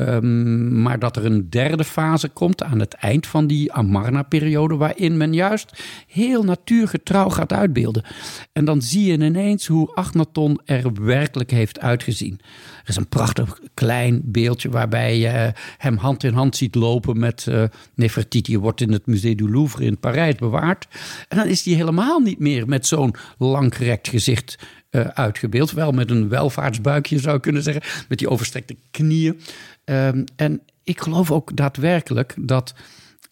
Um, maar dat er een derde fase komt aan het eind van die Amarna-periode, waarin men juist heel natuurgetrouw gaat uitbeelden. En dan zie je ineens hoe Agnaton er werkelijk heeft uitgezien. Er is een prachtig klein beeldje waarbij je hem hand in hand ziet lopen met uh, Nefertiti. wordt in het Musée du Louvre in Parijs bewaard. En dan is hij helemaal niet meer met zo'n langgerekt gezicht uh, uitgebeeld. Wel met een welvaartsbuikje zou je kunnen zeggen, met die overstrekte knieën. Um, en ik geloof ook daadwerkelijk dat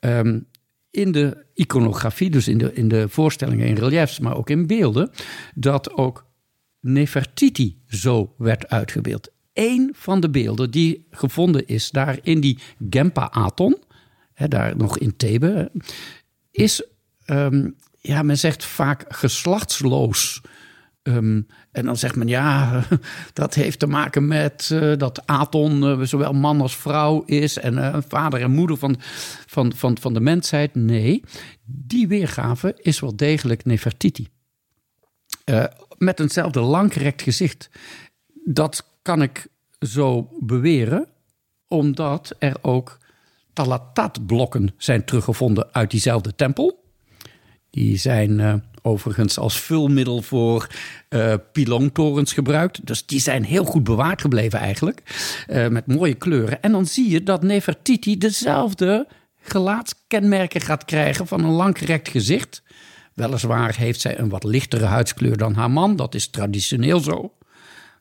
um, in de iconografie, dus in de, in de voorstellingen in reliefs, maar ook in beelden, dat ook Nefertiti zo werd uitgebeeld. Eén van de beelden die gevonden is daar in die Gempa-Aton, daar nog in Thebe, is, um, ja, men zegt vaak geslachtsloos Um, en dan zegt men ja, dat heeft te maken met uh, dat Aton uh, zowel man als vrouw is en uh, vader en moeder van, van, van, van de mensheid. Nee, die weergave is wel degelijk Nefertiti. met eenzelfde langgerekt gezicht. Dat kan ik zo beweren, omdat er ook Talatat-blokken zijn teruggevonden uit diezelfde tempel. Die zijn overigens als vulmiddel voor uh, piloontorens gebruikt. Dus die zijn heel goed bewaard gebleven eigenlijk. Uh, met mooie kleuren. En dan zie je dat Nefertiti dezelfde gelaatskenmerken gaat krijgen van een langgerekt gezicht. Weliswaar heeft zij een wat lichtere huidskleur dan haar man. Dat is traditioneel zo.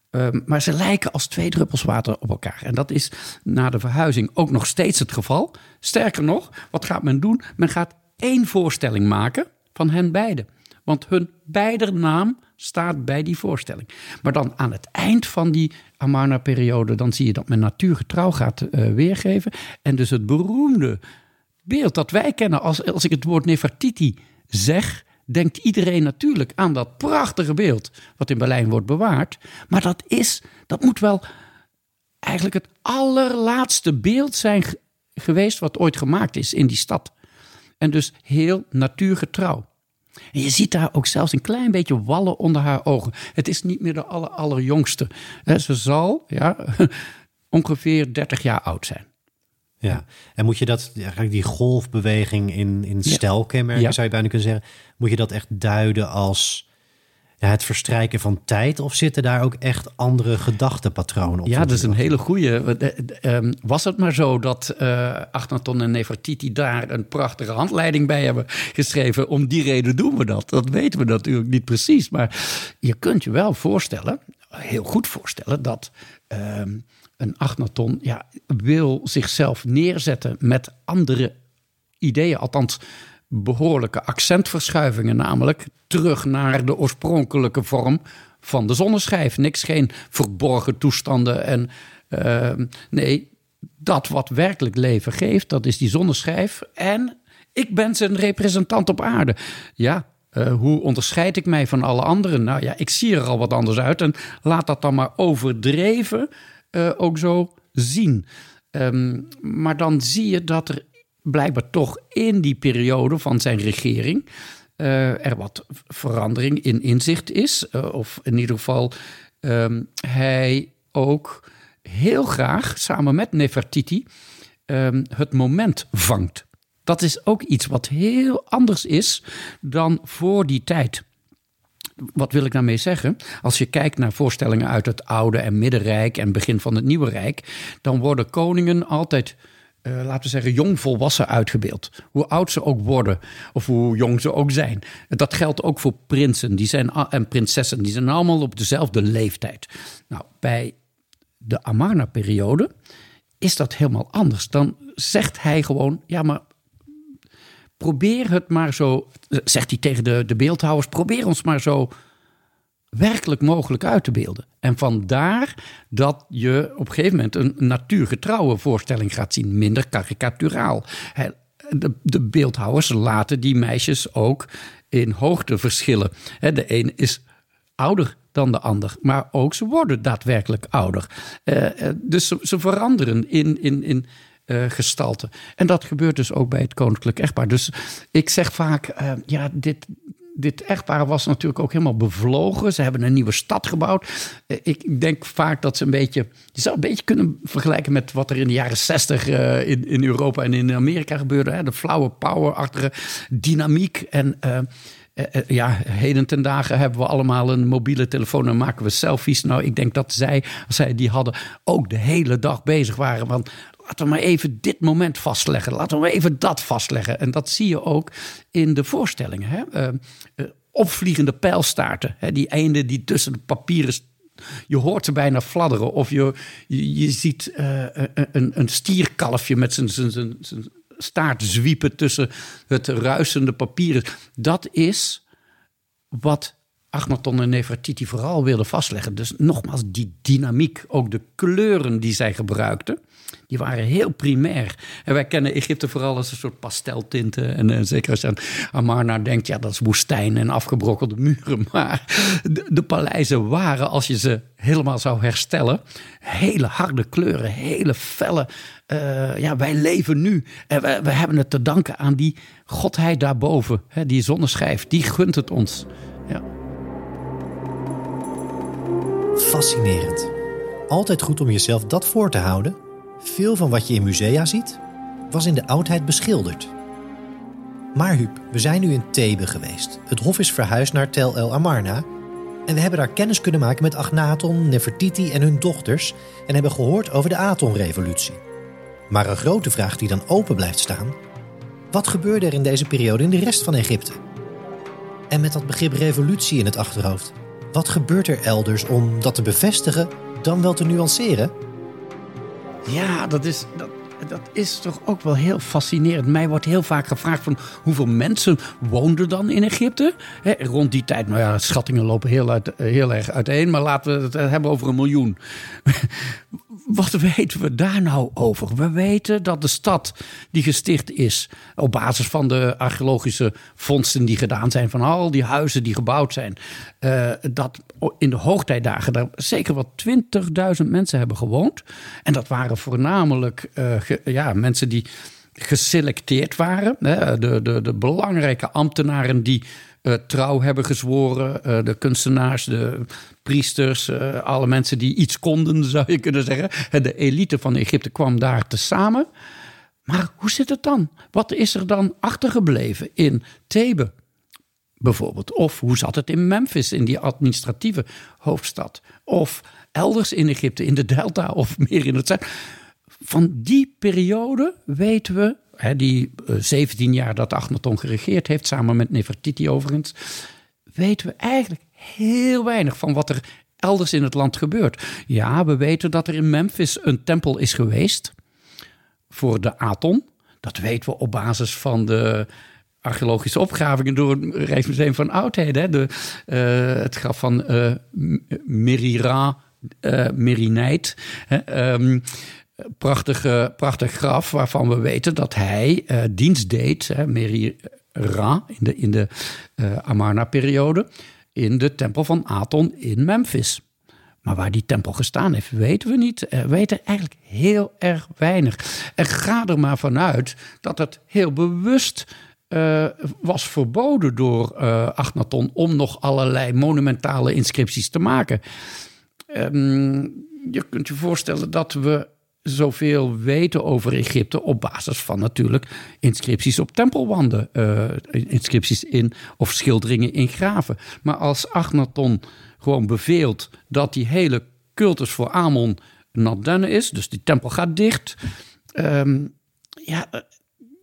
Ehm, maar ze lijken als twee druppels water op elkaar. En dat is na de verhuizing ook nog steeds het geval. Sterker nog, wat gaat men doen? Men gaat één voorstelling maken van hen beiden. Want hun beider naam staat bij die voorstelling. Maar dan aan het eind van die Amarna-periode... dan zie je dat men natuurgetrouw gaat uh, weergeven. En dus het beroemde beeld dat wij kennen... als, als ik het woord Nefertiti zeg denkt iedereen natuurlijk aan dat prachtige beeld wat in Berlijn wordt bewaard. Maar dat is, dat moet wel eigenlijk het allerlaatste beeld zijn geweest wat ooit gemaakt is in die stad. En dus heel natuurgetrouw. En je ziet daar ook zelfs een klein beetje wallen onder haar ogen. Het is niet meer de aller, allerjongste. Ze zal ja, ongeveer 30 jaar oud zijn. Ja, en moet je dat, eigenlijk die golfbeweging in, in stijlkenmerken, ja. zou je bijna kunnen zeggen, moet je dat echt duiden als ja, het verstrijken van tijd? Of zitten daar ook echt andere gedachtenpatronen op? Ja, dat is een hele goede. Ehm, was het maar zo dat uh, Achnaton en Nefertiti daar een prachtige handleiding bij hebben geschreven? Om die reden doen we dat. Dat weten we natuurlijk niet precies. Maar je kunt je wel voorstellen, heel goed voorstellen, dat. Ehm, een Agnaton ja, wil zichzelf neerzetten met andere ideeën. Althans, behoorlijke accentverschuivingen. Namelijk terug naar de oorspronkelijke vorm van de zonneschijf. Niks, geen verborgen toestanden. En uh, nee, dat wat werkelijk leven geeft, dat is die zonneschijf. En ik ben zijn representant op aarde. Ja, uh, hoe onderscheid ik mij van alle anderen? Nou ja, ik zie er al wat anders uit. En laat dat dan maar overdreven uh, ook zo zien. Um, maar dan zie je dat er blijkbaar toch in die periode van zijn regering uh, er wat verandering in inzicht is. Uh, of in ieder geval um, hij ook heel graag samen met Nefertiti um, het moment vangt. Dat is ook iets wat heel anders is dan voor die tijd. Wat wil ik daarmee zeggen? Als je kijkt naar voorstellingen uit het Oude en Middenrijk en begin van het Nieuwe Rijk, dan worden koningen altijd, uh, laten we zeggen, jong volwassen uitgebeeld. Hoe oud ze ook worden of hoe jong ze ook zijn. Dat geldt ook voor prinsen die zijn, en prinsessen. Die zijn allemaal op dezelfde leeftijd. Nou, bij de Amarna-periode is dat helemaal anders. Dan zegt hij gewoon: ja, maar probeer het maar zo, zegt hij tegen de, de beeldhouwers, probeer ons maar zo werkelijk mogelijk uit te beelden. En vandaar dat je op een gegeven moment een natuurgetrouwe voorstelling gaat zien, minder karikaturaal. De, de beeldhouwers laten die meisjes ook in hoogte verschillen. De een is ouder dan de ander, maar ook ze worden daadwerkelijk ouder. Eh, eh, dus ze, veranderen in, in, in uh, gestalte. En dat gebeurt dus ook bij het koninklijk echtpaar. Dus ik zeg vaak, ja, dit, dit echtpaar was natuurlijk ook helemaal bevlogen. Ze hebben een nieuwe stad gebouwd. Uh, ik denk vaak dat ze een beetje. Je zou een beetje kunnen vergelijken met wat er in de jaren zestig uh, in, in Europa en in Amerika gebeurde. Hè? De flauwe power-achtige dynamiek. En ja, heden ten dagen hebben we allemaal een mobiele telefoon en maken we selfies. Nou, ik denk dat zij, als zij die hadden, ook de hele dag bezig waren. Want laten we maar even dit moment vastleggen. Laten we even dat vastleggen. En dat zie je ook in de voorstellingen. Hè? Uh, uh, opvliegende pijlstaarten. Hè? Die eenden die tussen de papieren je hoort ze bijna fladderen. Of je, je, ziet uh, een, een stierkalfje met zijn, staart zwiepen tussen het ruisende papieren. Dat is wat Achnaton en Nefertiti vooral wilden vastleggen. Dus nogmaals, die dynamiek, ook de kleuren die zij gebruikten die waren heel primair. En wij kennen Egypte vooral als een soort pasteltinten. En, en zeker als je aan Amarna denkt, ja, dat is woestijn en afgebrokkelde muren. Maar de, paleizen waren, als je ze helemaal zou herstellen, hele harde kleuren, hele felle. Uh, ja, wij leven nu. En we, we, hebben het te danken aan die godheid daarboven, hè, die zonneschijf. Die gunt het ons. Ja. Fascinerend. Altijd goed om jezelf dat voor te houden veel van wat je in musea ziet, was in de oudheid beschilderd. Maar Huub, we zijn nu in Thebe geweest. Het hof is verhuisd naar Tel El Amarna. En we hebben daar kennis kunnen maken met Agnaton, Nefertiti en hun dochters. En hebben gehoord over de Aton-revolutie. Maar een grote vraag die dan open blijft staan: wat gebeurde er in deze periode in de rest van Egypte? En met dat begrip revolutie in het achterhoofd, wat gebeurt er elders om dat te bevestigen, dan wel te nuanceren? Ja, dat is, dat, dat is toch ook wel heel fascinerend. Mij wordt heel vaak gevraagd van hoeveel mensen woonden dan in Egypte? rond die tijd, nou ja, schattingen lopen heel, uit, heel erg uiteen, maar laten we het hebben over een miljoen. Wat weten we daar nou over? We weten dat de stad die gesticht is op basis van de archeologische vondsten die gedaan zijn, van al die huizen die gebouwd zijn, uh, dat in de hoogtijdagen daar zeker wat 20.000 mensen hebben gewoond. En dat waren voornamelijk uh, ja, mensen die geselecteerd waren. De, de, de belangrijke ambtenaren die uh, trouw hebben gezworen. Uh, de kunstenaars, de priesters, uh, alle mensen die iets konden, zou je kunnen zeggen. De elite van Egypte kwam daar tezamen. Maar hoe zit het dan? Wat is er dan achtergebleven in Thebe? Bijvoorbeeld. Of hoe zat het in Memphis, in die administratieve hoofdstad? Of elders in Egypte, in de Delta of meer in het zuiden van die periode weten we, die 17 eh, jaar dat Achnaton geregeerd heeft, samen met Nefertiti overigens, weten we eigenlijk heel weinig van wat er elders in het land gebeurt. Ja, we weten dat er in Memphis een tempel is geweest voor de Aton. Dat weten we op basis van de archeologische opgravingen door het Rijksmuseum van Oudheden. De, uh, het graf van uh, Merira, uh, prachtige, prachtig graf waarvan we weten dat hij uh, dienst deed, hè, Meri Ra, in de, in de uh, Amarna-periode, in de tempel van Aton in Memphis. Maar waar die tempel gestaan heeft, weten we niet. We weten eigenlijk heel erg weinig. En ga er maar vanuit dat het heel bewust was verboden door uh, Achnaton om nog allerlei monumentale inscripties te maken. Um, je kunt je voorstellen dat we zoveel weten over Egypte op basis van natuurlijk inscripties op tempelwanden, uh, inscripties in of schilderingen in graven. Maar als Agnaton gewoon beveelt dat die hele cultus voor Amon done is, dus die tempel gaat dicht, um, ja, eh,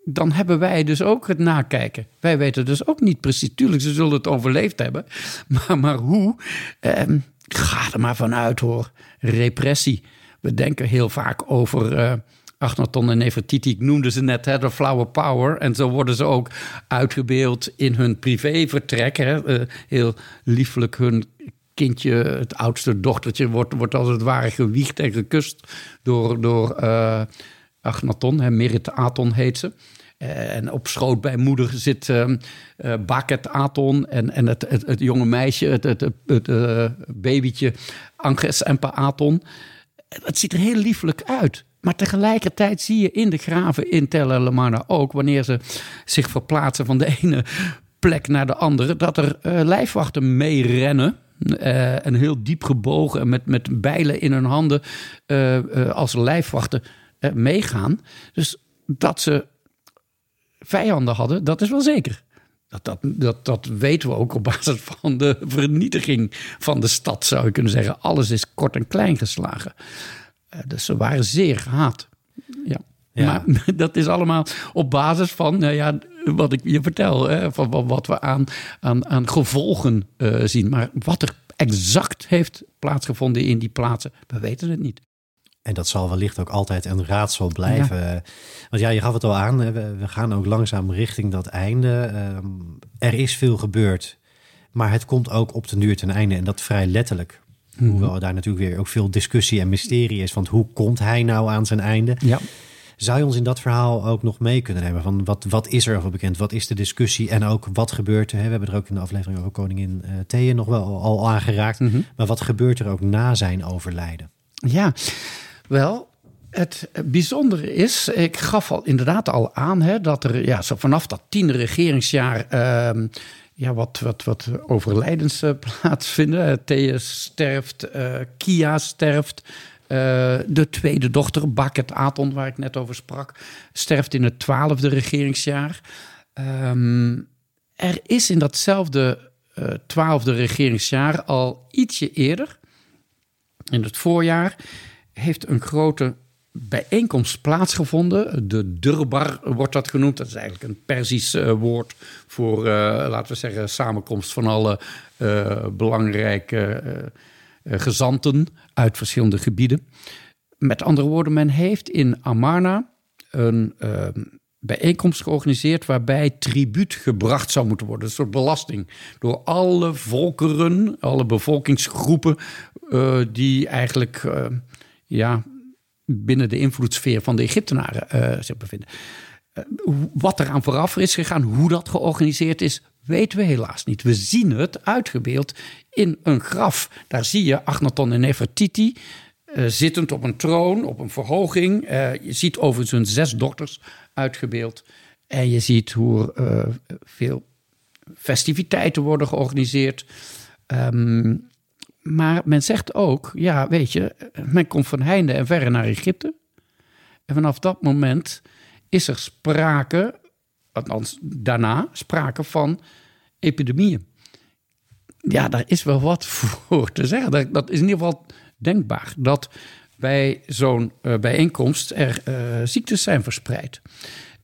dan hebben wij dus ook het nakijken. Wij weten dus ook niet precies. Tuurlijk, ze zullen het overleefd hebben. Maar, maar hoe? Um, ga er maar vanuit hoor. Repressie. We denken heel vaak over uh, Achnaton en Nefertiti. Ik noemde ze net, hè, de flower power. En zo worden ze ook uitgebeeld in hun privévertrek. Hè. Uh, heel lieflijk hun kindje, het oudste dochtertje, wordt, wordt als het ware gewiegd en gekust door, door uh, Achnaton. Hè, Merit Aton heet ze. En op schoot bij moeder zit uh, Baket Aton en, en het, het, het jonge meisje, het, het, het babytje Anges Empa Aton het ziet er heel liefelijk uit. Maar tegelijkertijd zie je in de graven in Tel El ook, wanneer ze zich verplaatsen van de ene plek naar de andere, dat er uh, lijfwachten meerennen. Uh, en heel diep gebogen en met, met bijlen in hun handen uh, als lijfwachten meegaan. Dus dat ze vijanden hadden, dat is wel zeker. Dat, dat, dat, dat weten we ook op basis van de vernietiging van de stad, zou je kunnen zeggen. Alles is kort en klein geslagen. Uh, dus ze waren zeer gehaat. Ja. Maar dat is allemaal op basis van nou ja, wat ik je vertel, hè, van wat we aan, aan, aan gevolgen uh, zien. Maar wat er exact heeft plaatsgevonden in die plaatsen, we weten het niet. En dat zal wellicht ook altijd een raadsel blijven. Want ja, je gaf het al aan, we, we gaan ook langzaam richting dat einde. Um, er is veel gebeurd, maar het komt ook op de duur ten einde en dat vrij letterlijk. Mm. Hoewel daar natuurlijk weer ook veel discussie en mysterie is. Want hoe komt hij nou aan zijn einde? Ja. Zou je ons in dat verhaal ook nog mee kunnen nemen? Van wat, wat is er over bekend? Wat is de discussie? En ook wat gebeurt er? Hè? We hebben er ook in de aflevering over Koningin uh, Thea nog wel al aangeraakt. Mm -hmm. Maar wat gebeurt er ook na zijn overlijden? Ja, wel, het bijzondere is, ik gaf al inderdaad al aan hè, dat er ja, zo vanaf dat tiende regeringsjaar uh, ja, wat, wat, wat overlijdens uh, plaatsvinden. Thea sterft, uh, Kia sterft. De tweede dochter, Baket Aton, waar ik net over sprak, sterft in het twaalfde regeringsjaar. Um, er is in datzelfde twaalfde regeringsjaar al ietsje eerder, in het voorjaar, heeft een grote bijeenkomst plaatsgevonden. De Durbar wordt dat genoemd. Dat is eigenlijk een Persisch uh, woord voor, uh, laten we zeggen, samenkomst van alle uh, belangrijke gezanten uit verschillende gebieden. Met andere woorden, men heeft in Amarna een ehm, bijeenkomst georganiseerd waarbij tribuut gebracht zou moeten worden. Een soort belasting door alle volkeren, alle bevolkingsgroepen die eigenlijk ja, binnen de invloedssfeer van de Egyptenaren uh, zich bevinden. Uh, wat eraan vooraf is gegaan, hoe dat georganiseerd is, weten we helaas niet. We zien het uitgebeeld in een graf. Daar zie je Agnaton en Nefertiti uh, zittend op een troon, op een verhoging. je ziet overigens hun zes dochters uitgebeeld. En je ziet hoe veel festiviteiten worden georganiseerd. Um, maar men zegt ook, ja, weet je, men komt van heinde en verre naar Egypte. En vanaf dat moment is er sprake, althans daarna, sprake van epidemieën. Ja, daar is wel wat voor te zeggen. Dat, is in ieder geval denkbaar dat bij zo'n uh, bijeenkomst er uh, ziektes zijn verspreid.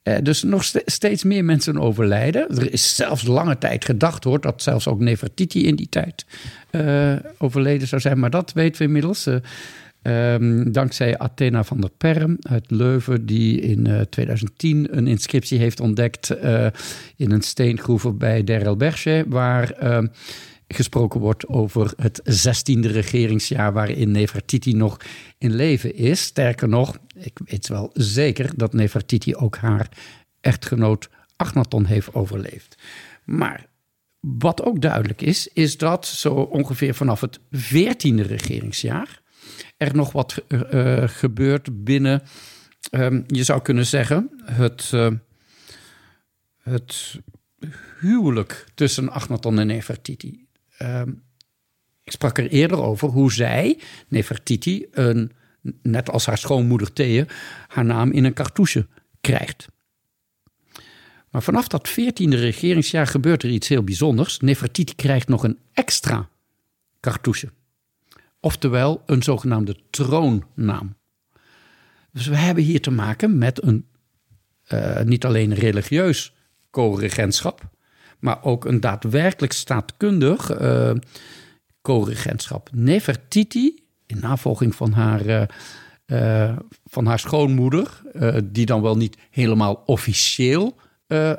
Uh, dus nog steeds meer mensen overlijden. Er is zelfs lange tijd gedacht hoor, dat zelfs ook Nefertiti in die tijd uh, overleden zou zijn. Maar dat weten we inmiddels. Uh, um, dankzij Athena van der Perm uit Leuven, die in 2010 een inscriptie heeft ontdekt in een steengroeve bij Der El waar ehm, gesproken wordt over het 16e regeringsjaar waarin Nefertiti nog in leven is. Sterker nog, ik weet wel zeker dat Nefertiti ook haar echtgenoot Agnaton heeft overleefd. Maar wat ook duidelijk is, is dat zo ongeveer vanaf het 14e regeringsjaar er nog wat uh, gebeurt binnen, um, je zou kunnen zeggen, het, uh, het huwelijk tussen Agnaton en Nefertiti. Um, ik sprak er eerder over hoe zij, Nefertiti, een, net als haar schoonmoeder Thea, haar naam in een cartouche krijgt. Maar vanaf dat 14e regeringsjaar gebeurt er iets heel bijzonders. Nefertiti krijgt nog een extra cartouche. Oftewel een zogenaamde troonnaam. Dus we hebben hier te maken met een uh, niet alleen religieus co-regentschap, maar ook een daadwerkelijk staatkundig uh, co-regentschap. Nefertiti, in navolging van haar, uh, uh, van haar schoonmoeder, die dan wel niet helemaal officieel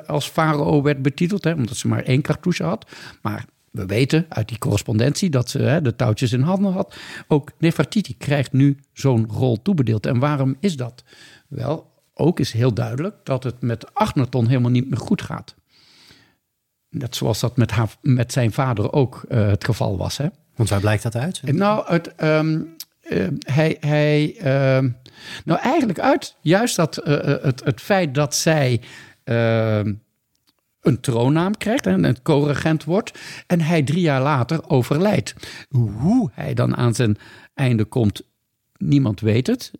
als farao werd betiteld, hè, omdat ze maar één cartouche had. Maar we weten uit die correspondentie dat ze hè, de touwtjes in handen had. Ook Nefertiti krijgt nu zo'n rol toebedeeld. En waarom is dat? Wel, ook is heel duidelijk dat het met Agnaton helemaal niet meer goed gaat. Net zoals dat met, haar, met zijn vader ook het geval was. Hè? Want waar blijkt dat uit? Nou, het, um, uh, hij, uh, nou eigenlijk uit juist dat, eh, het, het feit dat zij ehm, een troonnaam krijgt en een co-regent wordt. En hij drie jaar later overlijdt. Hoe hij dan aan zijn einde komt, niemand weet het.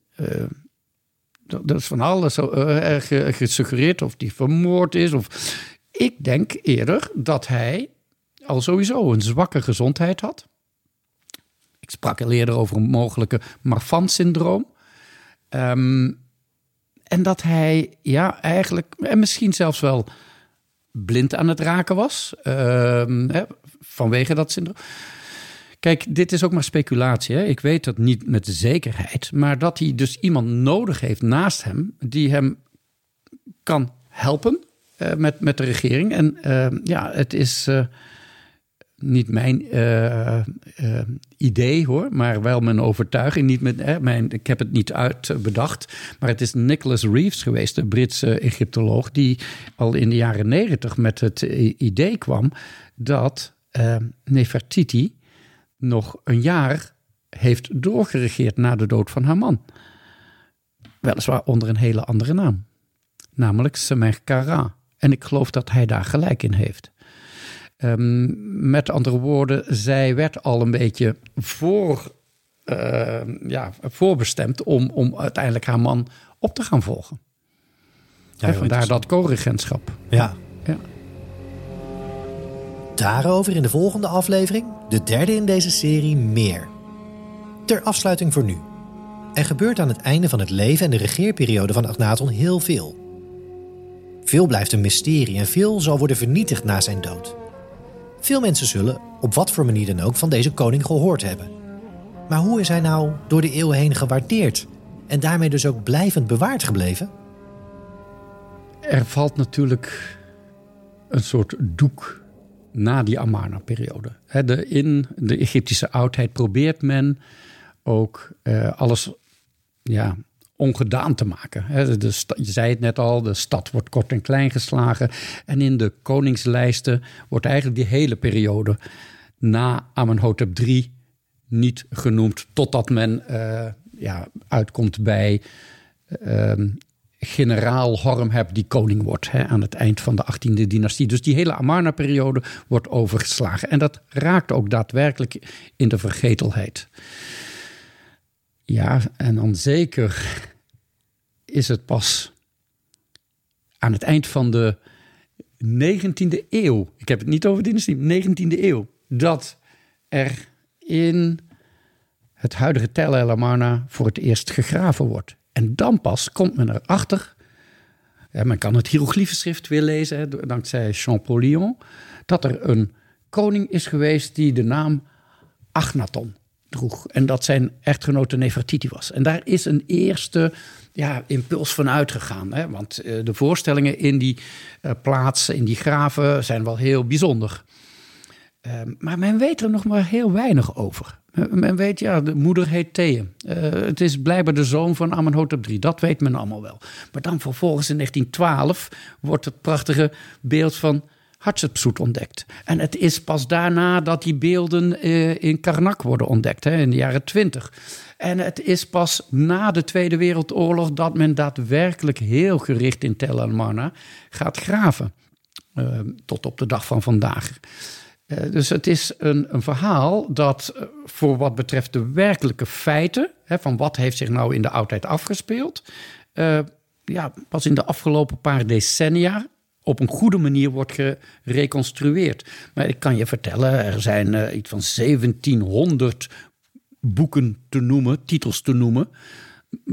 dat is van alles gesuggereerd of die vermoord is. Of ik denk eerder dat hij al sowieso een zwakke gezondheid had. Sprak al eerder over een mogelijke Marfan-syndroom. Um, en dat hij, ja, eigenlijk, en misschien zelfs wel blind aan het raken was. Um, hè, vanwege dat syndroom. Kijk, dit is ook maar speculatie. Hè? Ik weet dat niet met zekerheid. Maar dat hij dus iemand nodig heeft naast hem. die hem kan helpen uh, met, met de regering. En uh, ja, het is uh, niet mijn idee hoor, maar wel mijn overtuiging. Niet met, mijn, ik heb het niet uitbedacht, maar het is Nicholas Reeves geweest, de Britse Egyptoloog, die al in de jaren negentig met het idee kwam dat Nefertiti nog een jaar heeft doorgeregeerd na de dood van haar man. Weliswaar onder een hele andere naam, namelijk Semerkara. En ik geloof dat hij daar gelijk in heeft. Um, met andere woorden, zij werd al een beetje voor, uh, ja, voorbestemd om, om uiteindelijk haar man op te gaan volgen. Ja, en vandaar dat co-regentschap. Ja. ja. Daarover in de volgende aflevering, de derde in deze serie, meer. Ter afsluiting voor nu. Er gebeurt aan het einde van het leven en de regeerperiode van Akhenaton heel veel. Veel blijft een mysterie en veel zal worden vernietigd na zijn dood. Veel mensen zullen, op wat voor manier dan ook, van deze koning gehoord hebben. Maar hoe is hij nou door de eeuwen heen gewaardeerd en daarmee dus ook blijvend bewaard gebleven? Er valt natuurlijk een soort doek na die Amarna-periode. In de Egyptische oudheid probeert men ook uh, alles ja, ongedaan te maken. De je zei het net al, de stad wordt kort en klein geslagen. En in de koningslijsten wordt eigenlijk die hele periode na Amenhotep III niet genoemd, totdat men uh, ja, uitkomt bij uh, generaal Horemheb die koning wordt hè, aan het eind van de 18e dynastie. Dus die hele Amarna-periode wordt overgeslagen. En dat raakt ook daadwerkelijk in de vergetelheid. Ja, en dan zeker is het pas aan het eind van de 19e eeuw, ik heb het niet over dynastie, 19e eeuw, dat er in het huidige Tel El Amarna voor het eerst gegraven wordt. En dan pas komt men erachter, ja, men kan het hieroglyphenschrift weer lezen, dankzij Champollion, dat er een koning is geweest die de naam Agnaton droeg. En dat zijn echtgenote Nefertiti was. En daar is een eerste ja, impuls van uitgegaan. Hè? Want eh, de voorstellingen in die uh, plaatsen, in die graven, zijn wel heel bijzonder. Ehm, maar men weet er nog maar heel weinig over. Men weet, ja, de moeder heet Thea. Uh, het is blijkbaar de zoon van Amenhotep III. Dat weet men allemaal wel. Maar dan vervolgens in 1912 wordt het prachtige beeld van Hatshepsut ontdekt. En het is pas daarna dat die beelden uh, in Karnak worden ontdekt, hè, in de jaren 20. En het is pas na de Tweede Wereldoorlog dat men daadwerkelijk heel gericht in Tel Amarna gaat graven. Uh, tot op de dag van vandaag. Uh, dus het is een, een verhaal dat voor wat betreft de werkelijke feiten, hè, van wat heeft zich nou in de oudheid afgespeeld, ja, pas in de afgelopen paar decennia op een goede manier wordt gereconstrueerd. Maar ik kan je vertellen, er zijn uh, iets van 1700 boeken te noemen, titels te noemen.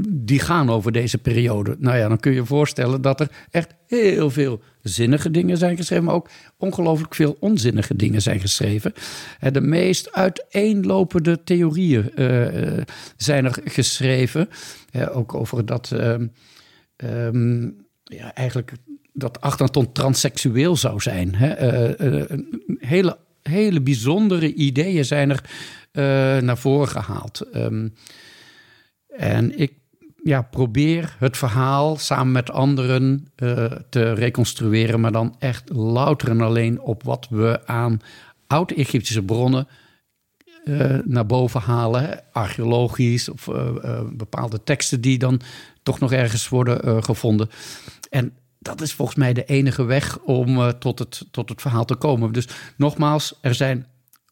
Die gaan over deze periode. Nou ja, dan kun je je voorstellen dat er echt heel veel zinnige dingen zijn geschreven, maar ook ongelooflijk veel onzinnige dingen zijn geschreven. De meest uiteenlopende theorieën uh, zijn er geschreven. ook over dat. Um, ja, eigenlijk dat Achterton transseksueel zou zijn. Hè? Uh, uh, hele, hele bijzondere ideeën zijn er uh, naar voren gehaald. Um, en ik ja, probeer het verhaal samen met anderen te reconstrueren, maar dan echt louter en alleen op wat we aan oud-Egyptische bronnen naar boven halen, archeologisch of bepaalde teksten die dan toch nog ergens worden gevonden. En dat is volgens mij de enige weg om uh, tot, het, tot het verhaal te komen. Dus nogmaals, er zijn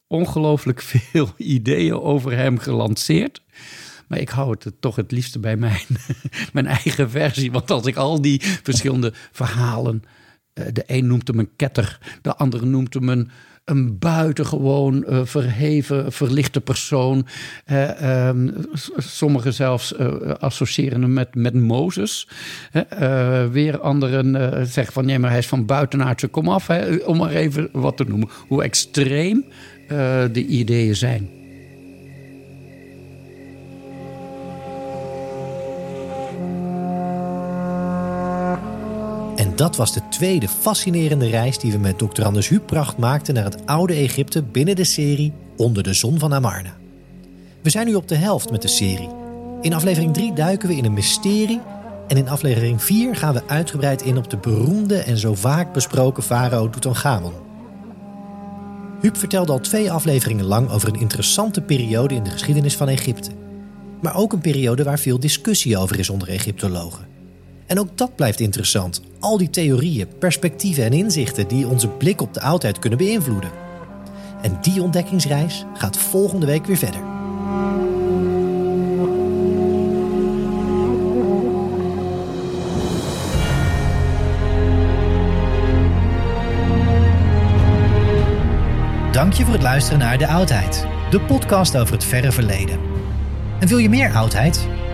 ongelooflijk veel ideeën over hem gelanceerd. Maar ik hou het toch het liefste bij mijn, mijn eigen versie. Want als ik al die verschillende verhalen. Uh, de een noemt hem een ketter, de andere noemt hem een een buitengewoon uh, verheven, verlichte persoon. Uh, sommigen zelfs uh, associëren hem met, met Mozes. weer anderen zeggen van nee, maar hij is van buitenaardse komaf. Hè, om maar even wat te noemen. Hoe extreem de ideeën zijn. Dat was de tweede fascinerende reis die we met Dr. Anders Hupracht maakten naar het oude Egypte binnen de serie Onder de Zon van Amarna. We zijn nu op de helft met de serie. In aflevering 3 duiken we in een mysterie en in aflevering 4 gaan we uitgebreid in op de beroemde en zo vaak besproken farao Tutankhamon. Huub vertelde al twee afleveringen lang over een interessante periode in de geschiedenis van Egypte. Maar ook een periode waar veel discussie over is onder Egyptologen. En ook dat blijft interessant. Al die theorieën, perspectieven en inzichten die onze blik op de oudheid kunnen beïnvloeden. En die ontdekkingsreis gaat volgende week weer verder. Dank je voor het luisteren naar De Oudheid, de podcast over het verre verleden. En wil je meer oudheid?